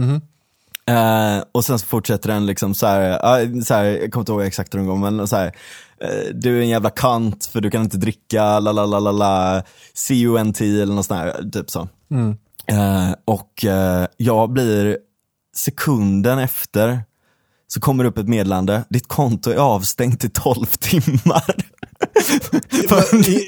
Eh, och sen så fortsätter den liksom så här, ja, så här jag kommer inte ihåg exakt hur den går, men så här, eh, du är en jävla kant för du kan inte dricka, la la la la la, CUNT eller något sånt här, typ så. Eh, och eh, jag blir sekunden efter så kommer det upp ett meddelande, ditt konto är avstängt i 12 timmar. [LAUGHS]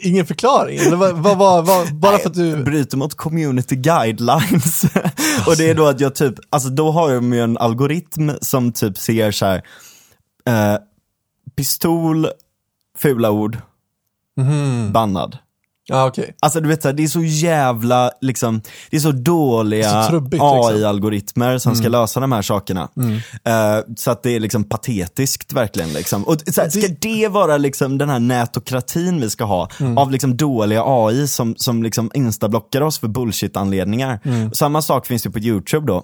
Ingen förklaring? Vad, vad, vad, bara för att du... bryter mot community guidelines. [LAUGHS] och det är då att jag typ, alltså då har de ju en algoritm som typ ser så här, eh, pistol, fula ord, Mhm. bannad. Ja, okej. Alltså du vet så här, det är så jävla, liksom, det är så dåliga trubbigt, liksom. Mm. AI-algoritmer som ska lösa de här sakerna. Eh, så att det är liksom patetiskt verkligen. Liksom. Och så här, ska det vara liksom den här nätokratin vi ska ha Mm. av liksom dåliga AI som, som liksom instablockar oss för bullshit-anledningar. Mm. Samma sak finns ju på YouTube då.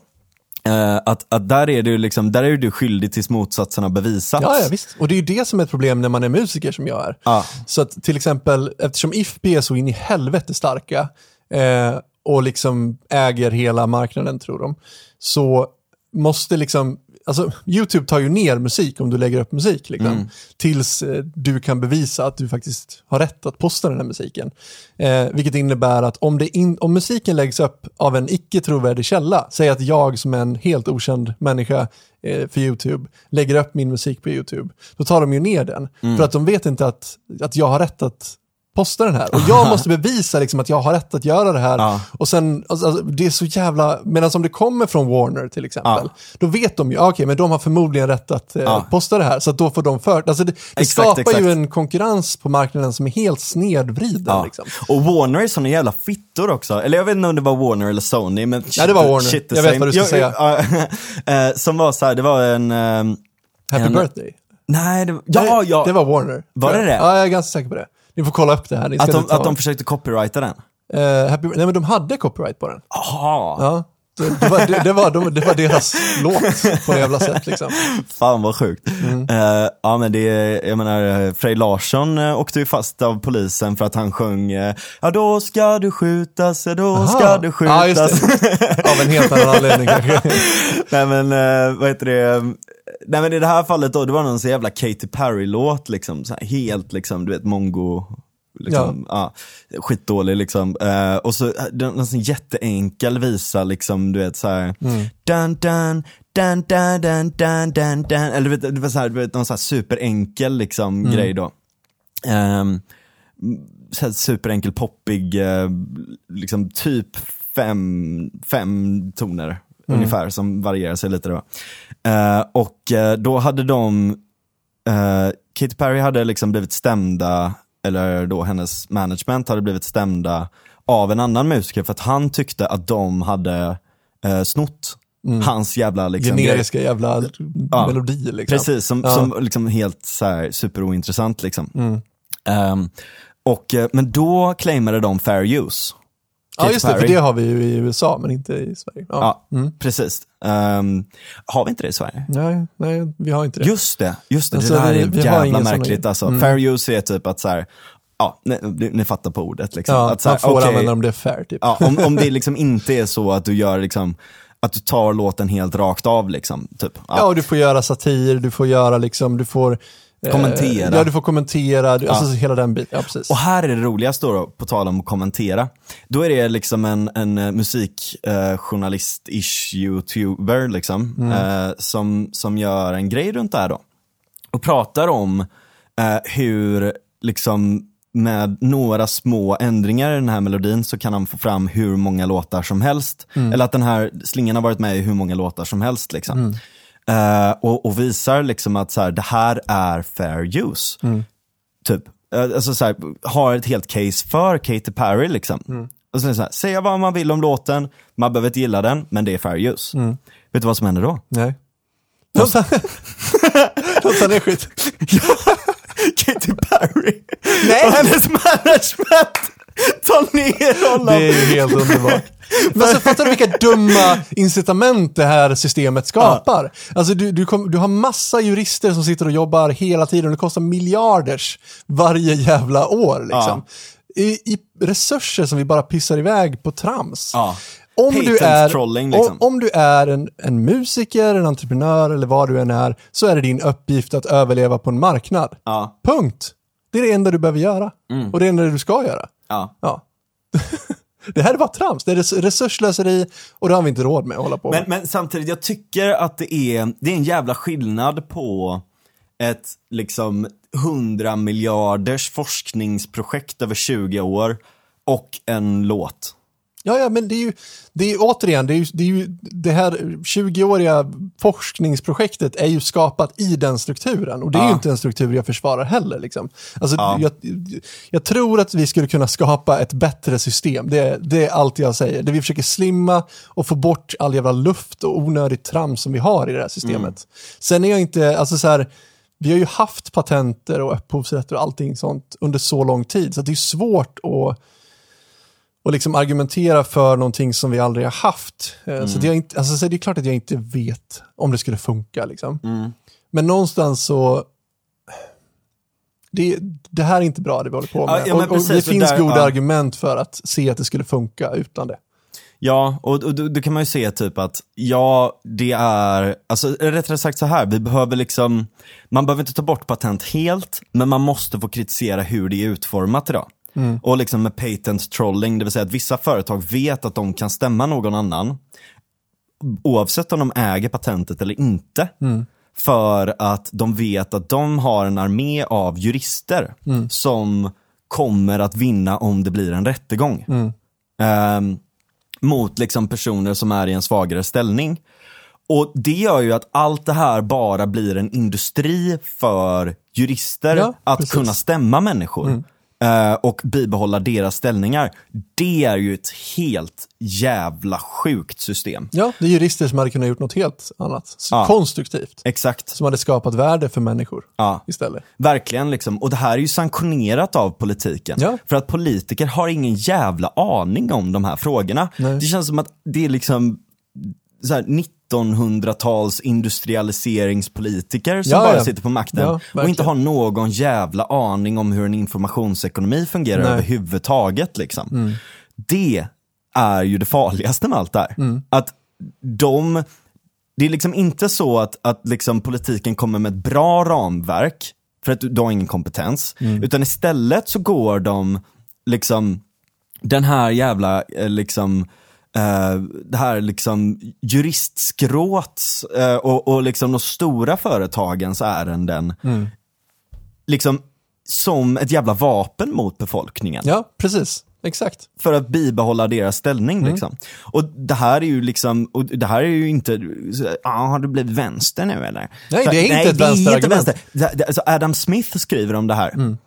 Eh, att, att där är du liksom, där är du skyldig tills motsatsen har bevisats. Ja, ja, visst. Och det är ju det som är ett problem när man är musiker som jag är. Ja. Så att till exempel, eftersom IFP är så in i helvete starka eh, och liksom äger hela marknaden tror de, så måste liksom, alltså YouTube tar ju ner musik om du lägger upp musik liksom, tills eh, du kan bevisa att du faktiskt har rätt att posta den här musiken. Eh, vilket innebär att om, in, om musiken läggs upp av en icke trovärdig källa, säg att jag som en helt okänd människa eh, för YouTube lägger upp min musik på YouTube, då tar de ju ner den. För att de vet inte att, att jag har rätt att posta den här. Och jag [LAUGHS] måste bevisa liksom att jag har rätt att göra det här. Ja. Och sen, alltså, alltså, det är så jävla, medan om det kommer från Warner till exempel, Ja. då vet de ju, ah, okej, men de har förmodligen rätt att eh, Ja. posta det här, så då får de för, alltså det, det Exakt, skapar exakt. ju en konkurrens på marknaden som är helt snedvriden. Liksom. Och Warner är såna jävla fittor också. Eller jag vet inte om det var Warner eller Sony, men Ja, det var Warner. Shit Jag vet vad du ska säga. [LAUGHS] eh, som var så här, det var en... ehm, Happy En- birthday. nej, det, ja, ja. det var Warner. Var det det? Ja, jag är ganska säker på det. Ni får kolla upp det här. Ni ska att, de, ta- att de försökte copyrighta den. Eh, happy, nej, men de hade copyright på den. Jaha, Ja. Det, det, var, det, det, var, de, det var deras [LAUGHS] låt på ett jävla sätt liksom. fan vad sjukt. Mm. Eh, ja men det, jag menar, Frej Larsson uh, åkte ju fast av polisen för att han sjöng eh, Ja då ska du skjutas, ja då ska Aha. du Ja, just skjutas. det. Av en helt annan anledning kanske. [LAUGHS] Nej men, eh, vad heter det? nej men i det här fallet då, det var någon så jävla Katy Perry-låt liksom, så här, helt liksom, du vet, mongo. Liksom, ja. Ja, skitdålig liksom. Uh, och så eh, en sån jätteenkel visa liksom, du vet såhär... Mm. Dun, dun, dun, dun, dun, dun, dun. Eller du vet, det var någon så här superenkel liksom mm. grej då. Um, så här superenkel, poppig, uh, liksom typ fem, fem toner ungefär som varierar sig lite då. Eh, och eh, då hade de, uh, Katy Perry hade liksom blivit stämda, eller då hennes management hade blivit stämda av en annan musiker för att han tyckte att de hade uh, snott hans jävla liksom, grej. Generiska jävla Ja. melodier liksom. Precis, som, Ja. som liksom helt så här superointressant liksom. Mm. Ehm, och, eh, men då claimade de fair use. Ja, just det, för Perry. det har vi ju i USA, men inte i Sverige. Ja. Ja, precis. Ehm, har vi inte det i Sverige? Nej, nej, vi har inte det. Just det, just det. Alltså, det där vi- är vi jävla märkligt alltså. Mm. Fair use är typ att så här, ja, ni, ni fattar på ordet liksom. ja, att så här, man får okej, använda om det är fair, typ. ja, om, om det liksom inte är så att du gör liksom, att du tar låten helt rakt av liksom. Typ. Ja, och du får göra satir, du får göra liksom, du får Kommentera. Ja, du får kommentera, du, alltså hela den biten. Ja, precis. Och här är det roligaste då, på tal om att kommentera. Då är det liksom en, en eh, musikjournalist-ish youtuber liksom, eh, som, som gör en grej runt det här då. Och pratar om eh, hur liksom med några små ändringar i den här melodin så kan han få fram hur många låtar som helst. Eller att den här slingan har varit med i hur många låtar som helst. Liksom. Eh, och, och visar liksom att så här, det här är fair use. Typ. Eh, Alltså så här, har ett helt case för Katy Perry liksom. Och sen så här, säga vad man vill om låten, man behöver inte gilla den, men det är fair use. Vet du vad som händer då? Nej. De tar, de tar ner skit. [LAUGHS] Katy Perry Nej. och hennes management [LAUGHS] tar ner honom. Det är ju helt underbart. [LAUGHS] Men alltså, fattar du vilka dumma incitament det här systemet skapar? Alltså, du, du, kom, du har massa jurister som sitter och jobbar hela tiden. Det kostar miljarders varje jävla år. Liksom. I, I resurser som vi bara pissar iväg på trams. Ja. Om du, är, trolling, liksom. om, om du är en, en musiker, en entreprenör eller vad du än är, så är det din uppgift att överleva på en marknad. Ja, Punkt. Det är det enda du behöver göra. Och det är det enda du ska göra. ja. Ja. [LAUGHS] det här är bara trams. Det är res- resurslöseri och det har vi inte råd med att hålla på Men, med. men samtidigt, jag tycker att det är, det är en jävla skillnad på ett liksom 100 miljarders forskningsprojekt över 20 år och en låt. Ja, ja, men det är ju, det är återigen, det, är ju, det, är ju, det här 20-åriga forskningsprojektet är ju skapat i den strukturen och det är ju inte en struktur jag försvarar heller. Liksom. Alltså, Ja. jag, jag tror att vi skulle kunna skapa ett bättre system, det, det är allt jag säger. Det vi försöker slimma och få bort all jävla luft och onödigt trams som vi har i det här systemet. Mm. Sen är jag inte, alltså så här, vi har ju haft patenter och upphovsrätter och allting sånt under så lång tid, så det är svårt att och liksom argumentera för någonting som vi aldrig har haft. Eh, Så, det är inte, alltså, så det är klart att jag inte vet om det skulle funka. Liksom. Mm. Men någonstans så... Det, det här är inte bra det vi håller på med. Ja, och, det precis, och finns där- goda ja. argument för att se att det skulle funka utan det. Ja, och, och då, då kan man ju se typ att, ja, det är, alltså rättare sagt så här, vi behöver liksom, man behöver inte ta bort patent helt, men man måste få kritisera hur det är utformat idag. Och liksom med patent trolling, det vill säga att vissa företag vet att de kan stämma någon annan, oavsett om de äger patentet eller inte. För att de vet att de har en armé av jurister som kommer att vinna om det blir en rättegång. Ehm, mot liksom personer som är i en svagare ställning. Och det gör ju att allt det här bara blir en industri för jurister Ja, att precis. Mm. kunna stämma människor. eh, och bibehålla deras ställningar. Det är ju ett helt jävla sjukt system. Ja, det är jurister som hade kunnat gjort något helt annat. Ja. Konstruktivt. Exakt. Som hade skapat värde för människor Ja. istället. Verkligen liksom. Och det här är ju sanktionerat av politiken. Ja. För att politiker har ingen jävla aning om de här frågorna. Nej. Det känns som att det är liksom så här 1900-tals industrialiseringspolitiker som Ja, bara ja. sitter på makten Ja, och inte har någon jävla aning om hur en informationsekonomi fungerar Nej. Mm. överhuvudtaget. Liksom. Det är ju det farligaste med allt det här. Mm. Att de, det är liksom inte så att, att liksom politiken kommer med ett bra ramverk för att du, du har ingen kompetens. Mm. Utan istället så går de liksom den här jävla eh, liksom eh, det här liksom juristskrået eh, och, och liksom de stora företagens ärenden liksom som ett jävla vapen mot befolkningen Ja, precis. Exakt. för att bibehålla deras ställning. Mm. Liksom. Och det här är ju liksom, och det här är ju inte, ah, har du blivit vänster nu eller? Nej, det är inte ett är inte vänsterargument. vänster. Alltså Adam Smith skriver om det här. Mm.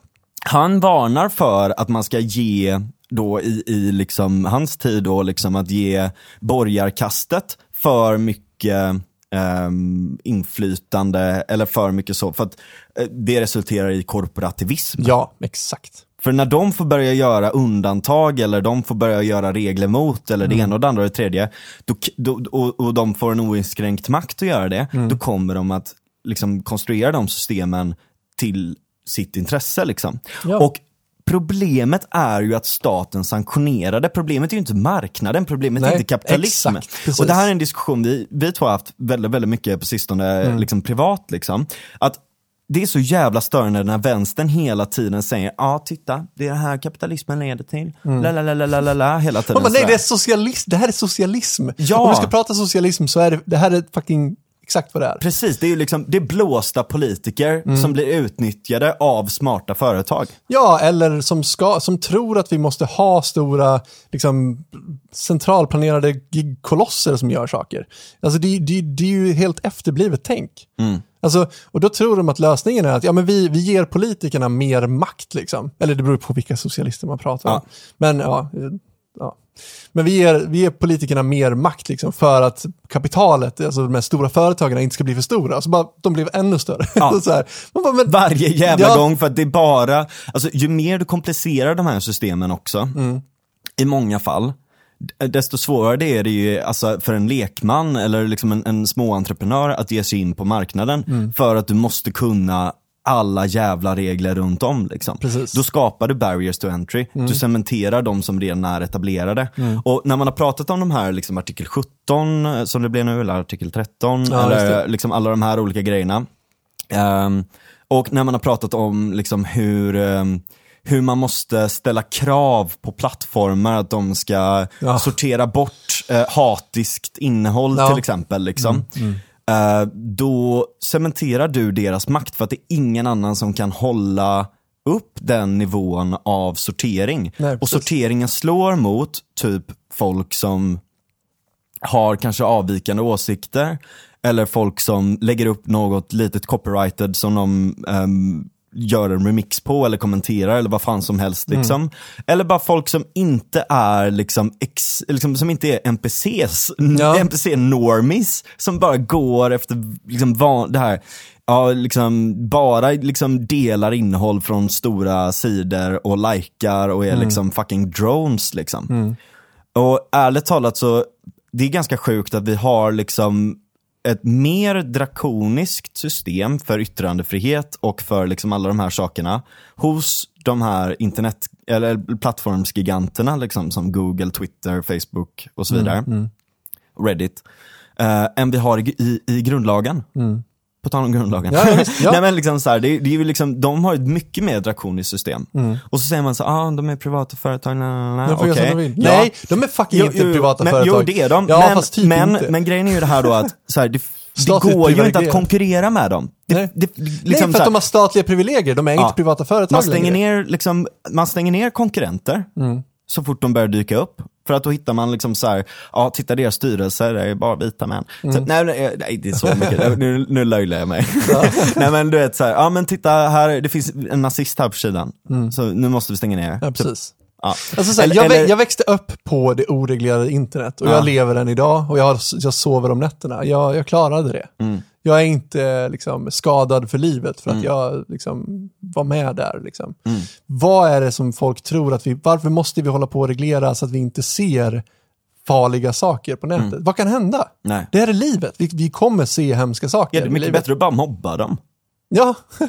Han varnar för att man ska ge, då i, i liksom hans tid då, liksom att ge borgarkastet för mycket ehm, inflytande eller för mycket så, för att eh, det resulterar i korporativism. Ja, exakt. För när de får börja göra undantag eller de får börja göra regler mot eller Mm. det ena och det andra och det tredje då, då, och, och de får en oinskränkt makt att göra det, Mm. då kommer de att liksom, konstruera de systemen till sitt intresse. Liksom. Ja. Och Problemet är ju att staten sanktionerar det. Problemet är ju inte marknaden, problemet är Nej, inte kapitalism. exakt, precis. och det här är en diskussion vi, vi två har haft väldigt, väldigt mycket på sistone, Mm. liksom privat. Liksom. Att det är så jävla störande när vänstern hela tiden säger ja titta, det är det här kapitalismen leder till. La, la, la, la, la, la, la, hela tiden. Man nej, det, är socialism. det här är socialism. Ja. Om vi ska prata socialism så är det, det här är fucking exakt vad det är. Precis, det är ju liksom, det är blåsta politiker Mm. som blir utnyttjade av smarta företag. Ja, eller som, ska, som tror att vi måste ha stora liksom, centralplanerade gigkolosser som gör saker. Alltså det, det, det är ju helt efterblivet tänk. Mm. Alltså, och då tror de att lösningen är att ja, men vi, vi ger politikerna mer makt. Liksom. Eller det beror på vilka socialister man pratar om. Ja. Men ja, ja. Men vi ger, vi ger politikerna mer makt liksom, för att kapitalet, alltså de här stora företagen inte ska bli för stora. Så bara, de blev ännu större. Ja. [LAUGHS] så här, man bara, men, Varje jävla Ja. gång för att det är bara, alltså ju mer du komplicerar de här systemen också, Mm. i många fall, desto svårare det är det ju alltså, för en lekman eller liksom en, en småentreprenör att ge sig in på marknaden. Mm. För att du måste kunna alla jävla regler runt om. Liksom. Precis. Mm. Då skapar du barriers to entry. Du cementerar de som redan är etablerade. Och när man har pratat om de här liksom, artikel 17 eh, som det blir nu, eller artikel 13, Ja, eller det. liksom alla de här olika grejerna. Ehm, och när man har pratat om liksom hur, ehm, hur man måste ställa krav på plattformar att de ska Ja. sortera bort eh, hatiskt innehåll Ja. till exempel. Liksom. Eh, då cementerar du deras makt för att det är ingen annan som kan hålla upp den nivån av sortering. Nej, och sorteringen slår mot typ folk som har kanske avvikande åsikter eller folk som lägger upp något litet copyrighted som de ehm, gör en remix på eller kommenterar eller vad fan som helst. Liksom. Eller bara folk som inte är liksom, ex, liksom som inte är NPCs, Ja. NPC-normies som bara går efter liksom, van, det här Ja, liksom bara liksom delar innehåll från stora sidor och likar och är liksom fucking drones liksom. Och ärligt talat så, det är ganska sjukt att vi har liksom ett mer drakoniskt system för yttrandefrihet och för liksom alla de här sakerna hos de här internet, eller plattformsgiganterna liksom, som Google, Twitter, Facebook och så vidare. Reddit. eh, än vi har i, i, i grundlagen. På tal om grundlagen. Ja, visst, [LAUGHS] ja. Nej, men liksom så här, det, det är ju liksom, de har ett mycket mer drakoniskt system. Mm. Och så säger man så ah, de är privata företag, na, na, na. Som de. Ja. Nej, de är fucking Jo, inte jo, privata men, företag. Jo, det är de. Ja, men, typ men, men grejen är ju det här då att så här, det, det [LAUGHS] går ju inte att konkurrera med dem. Det, Nej. det, Nej, liksom för så att här, de har statliga privilegier. De är inte privata företag man, stänger längre. ner, liksom, man stänger ner konkurrenter Mm. så fort de börjar dyka upp. För att då hittar man liksom så här, ja titta deras styrelser, det är bara vita män. Mm. Så, nej, nej, nej, det är så mycket, [LAUGHS] nu, nu löjlar jag mig. [LAUGHS] nej men du vet så här, ja men titta här, det finns en nazist här på sidan. Så nu måste vi stänga ner. Mm. Ja, precis. Ja. Alltså, så här, Eller- jag, eller- jag växte upp på det oreglerade internet och Ja. jag lever än idag och jag, jag sover om nätterna. Jag, jag klarade det. Mm. Jag är inte liksom, skadad för livet för att jag liksom, var med där. Liksom. Mm. Vad är det som folk tror att vi, varför måste vi hålla på och reglera så att vi inte ser farliga saker på nätet? Vad kan hända? Mm. Nej. Det här är livet, vi, vi kommer se hemska saker. Ja, det är mycket bättre att bara mobba dem. Ja, [LAUGHS]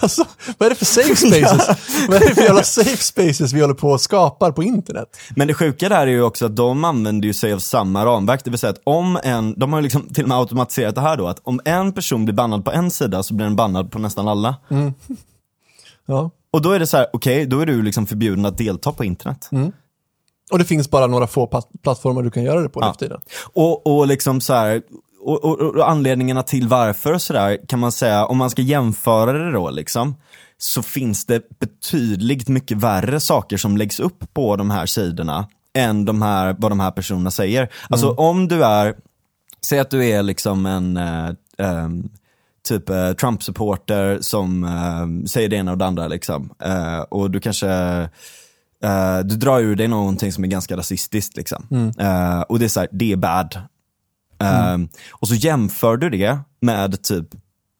alltså, vad är det för safe [LAUGHS] spaces? vad är det för jävla safe spaces vi håller på och skapar på internet? Men det sjuka där är ju också att de använder ju sig av samma ramverk, det vill säga att om en, de har ju liksom till och med automatiserat det här då, att om en person blir bannad på en sida så blir den bannad på nästan alla. Ja. Och då är det så här, okej, då är du liksom förbjuden att delta på internet. Och det finns bara några få plattformar du kan göra det på nu Ja. för tiden. Och, och liksom så här, och, och, och anledningarna till varför och sådär kan man säga, om man ska jämföra det då liksom, så finns det betydligt mycket värre saker som läggs upp på de här sidorna än de här, vad de här personerna säger. Alltså om du är, säg att du är liksom en eh, ehm, typ eh, Trump-supporter som eh, säger det ena och det andra liksom. Eh, och du kanske eh, du drar ur dig någonting som är ganska rasistiskt liksom. Eh, och det är så här, det är bad. Eh, Och så jämför du det med typ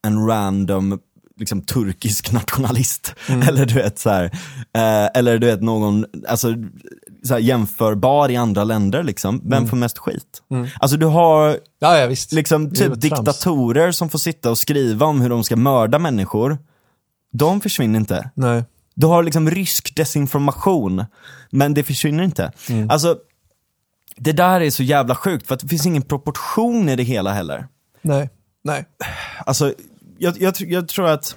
en random liksom turkisk [LAUGHS] nationalist. Eller du vet så här, eh, eller du vet någon, alltså så här, jämförbar i andra länder liksom. Vem får mest skit? Alltså du har Ja, ja liksom typ trams. diktatorer som får sitta och skriva om hur de ska mörda människor. De försvinner inte. Nej. Du har liksom rysk desinformation, men det försvinner inte. Mm. Alltså, det där är så jävla sjukt för att det finns ingen proportion i det hela heller. Nej. Nej. Alltså, jag, jag, jag tror att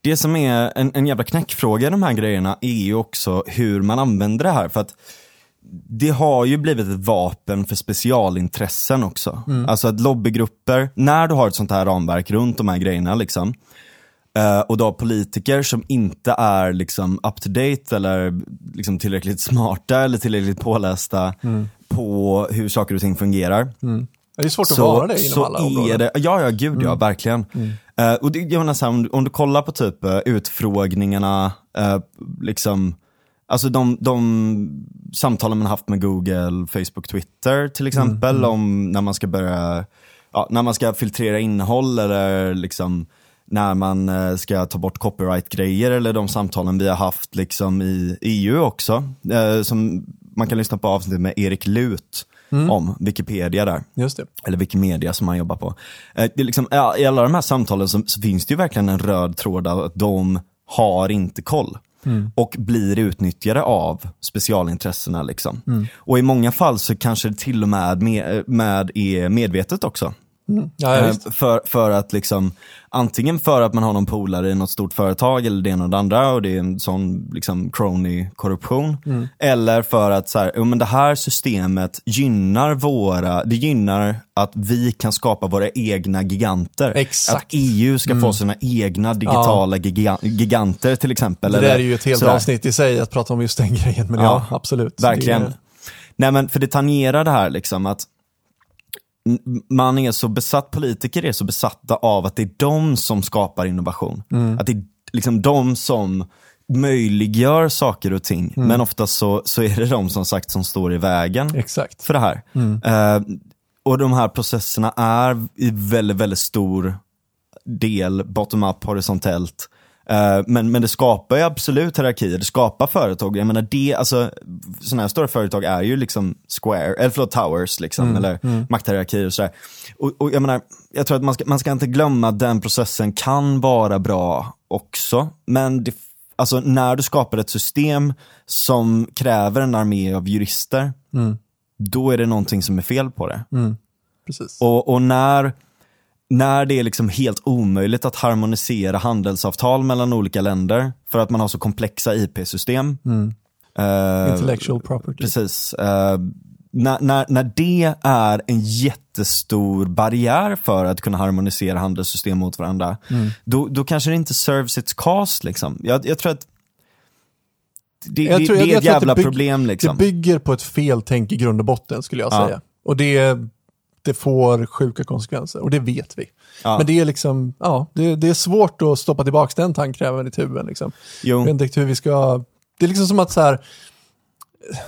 det som är en, en jävla knäckfråga i de här grejerna är ju också hur man använder det här. För att det har ju blivit ett vapen för specialintressen också. Alltså att lobbygrupper, när du har ett sånt här ramverk runt de här grejerna liksom, eh, och har politiker som inte är liksom up to date eller liksom tillräckligt smarta eller tillräckligt pålästa på hur saker och ting fungerar. Det är svårt att så, vara det inom alla är områden. det, ja ja gud ja, verkligen. Eh, och det, jag menar så här, om, du- om du kollar på typ uh, utfrågningarna, eh, liksom, alltså de, de samtalen man haft med Google, Facebook, Twitter till exempel, om när man ska börja, ja, när man ska filtrera innehåll eller liksom när man eh, ska ta bort copyright-grejer eller de samtalen vi har haft liksom i EU också. eh, som man kan lyssna på avsnittet med Erik Lut om Wikipedia där Just det. eller Wikimedia som han jobbar på. Eh, det liksom, I alla de här samtalen så, så finns det ju verkligen en röd tråd av att de har inte koll. Och blir utnyttjade av specialintressena. Liksom. Och i många fall så kanske det till och med, med, med är medvetet också. Ja, ja, för, för att liksom, antingen för att man har någon polare i något stort företag eller det ena och det andra och det är en sån liksom crony-korruption. Mm. Eller för att så här, men det här systemet gynnar våra, det gynnar att vi kan skapa våra egna giganter. Exakt. Mm. Att EU ska få sina egna digitala giga, giganter till exempel. Det eller där är ju ett helt sådär. avsnitt i sig att prata om just den [LAUGHS] grejen, men ja, Ja, absolut. Verkligen. Det- Nej men för det tangerar det här liksom att man är så besatt, politiker är så besatta av att det är de som skapar innovation. Mm. Att det är liksom de som möjliggör saker och ting. Mm. Men ofta så, så är det de som sagt som står i vägen Exakt. för det här. Mm. Eh, och de här processerna är i väldigt, väldigt stor del bottom-up, horisontellt. Eh, men, men det skapar ju absolut hierarkier, det skapar företag. Jag menar det, alltså sådana här stora företag är ju liksom square, eller förlåt towers liksom, eller makthierarkier och sådär. Och, och jag menar, jag tror att man ska, man ska inte glömma att den processen kan vara bra också. Men det, alltså när du skapar ett system som kräver en armé av jurister, då är det någonting som är fel på det. Precis. Och, och när, när det är liksom helt omöjligt att harmonisera handelsavtal mellan olika länder för att man har så komplexa IP-system. eh, Intellectual property. Precis. Eh, när, när, när det är en jättestor barriär för att kunna harmonisera handelssystem mot varandra, Mm. då, då kanske det inte serves its cast. Liksom. Jag, jag tror att det, Jag det, tror- det jag- är ett jävla bygg- problem. Liksom. Det bygger på ett feltänk i grund och botten skulle jag Ja. säga. Och det, det får sjuka konsekvenser och det vet vi. Ja. Men det är liksom, ja, det, det är svårt att stoppa tillbaka den tankräven i tuben. Liksom. Jo. Jag vet inte hur vi ska, det är liksom som att så här,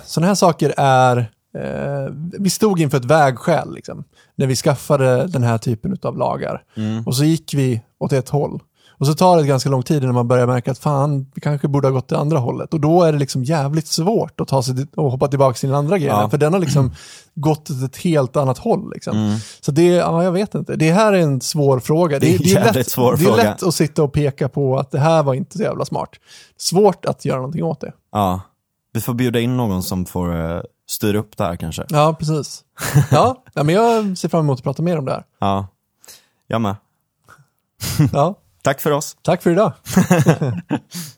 sådana här saker är, eh, vi stod inför ett vägskäl liksom, när vi skaffade den här typen av lagar. Och så gick vi åt ett håll. Och så tar det ganska lång tid innan man börjar märka att fan, vi kanske borde ha gått det andra hållet. Och då är det liksom jävligt svårt att ta sig dit och hoppa tillbaka till den andra grejen. Ja. För den har liksom gått åt ett helt annat håll. Liksom. Så det, ja jag vet inte. Det här är en svår fråga. Det är en jävligt lätt, svår det är fråga. lätt att sitta och peka på att det här var inte så jävla smart. Svårt att göra någonting åt det. Ja. Vi får bjuda in någon som får uh, styra upp det här kanske. Ja, precis. Ja, [LAUGHS] ja, men jag ser fram emot att prata mer om det här. Ja, jag med. Ja, Tack för oss. tack för idag. [LAUGHS]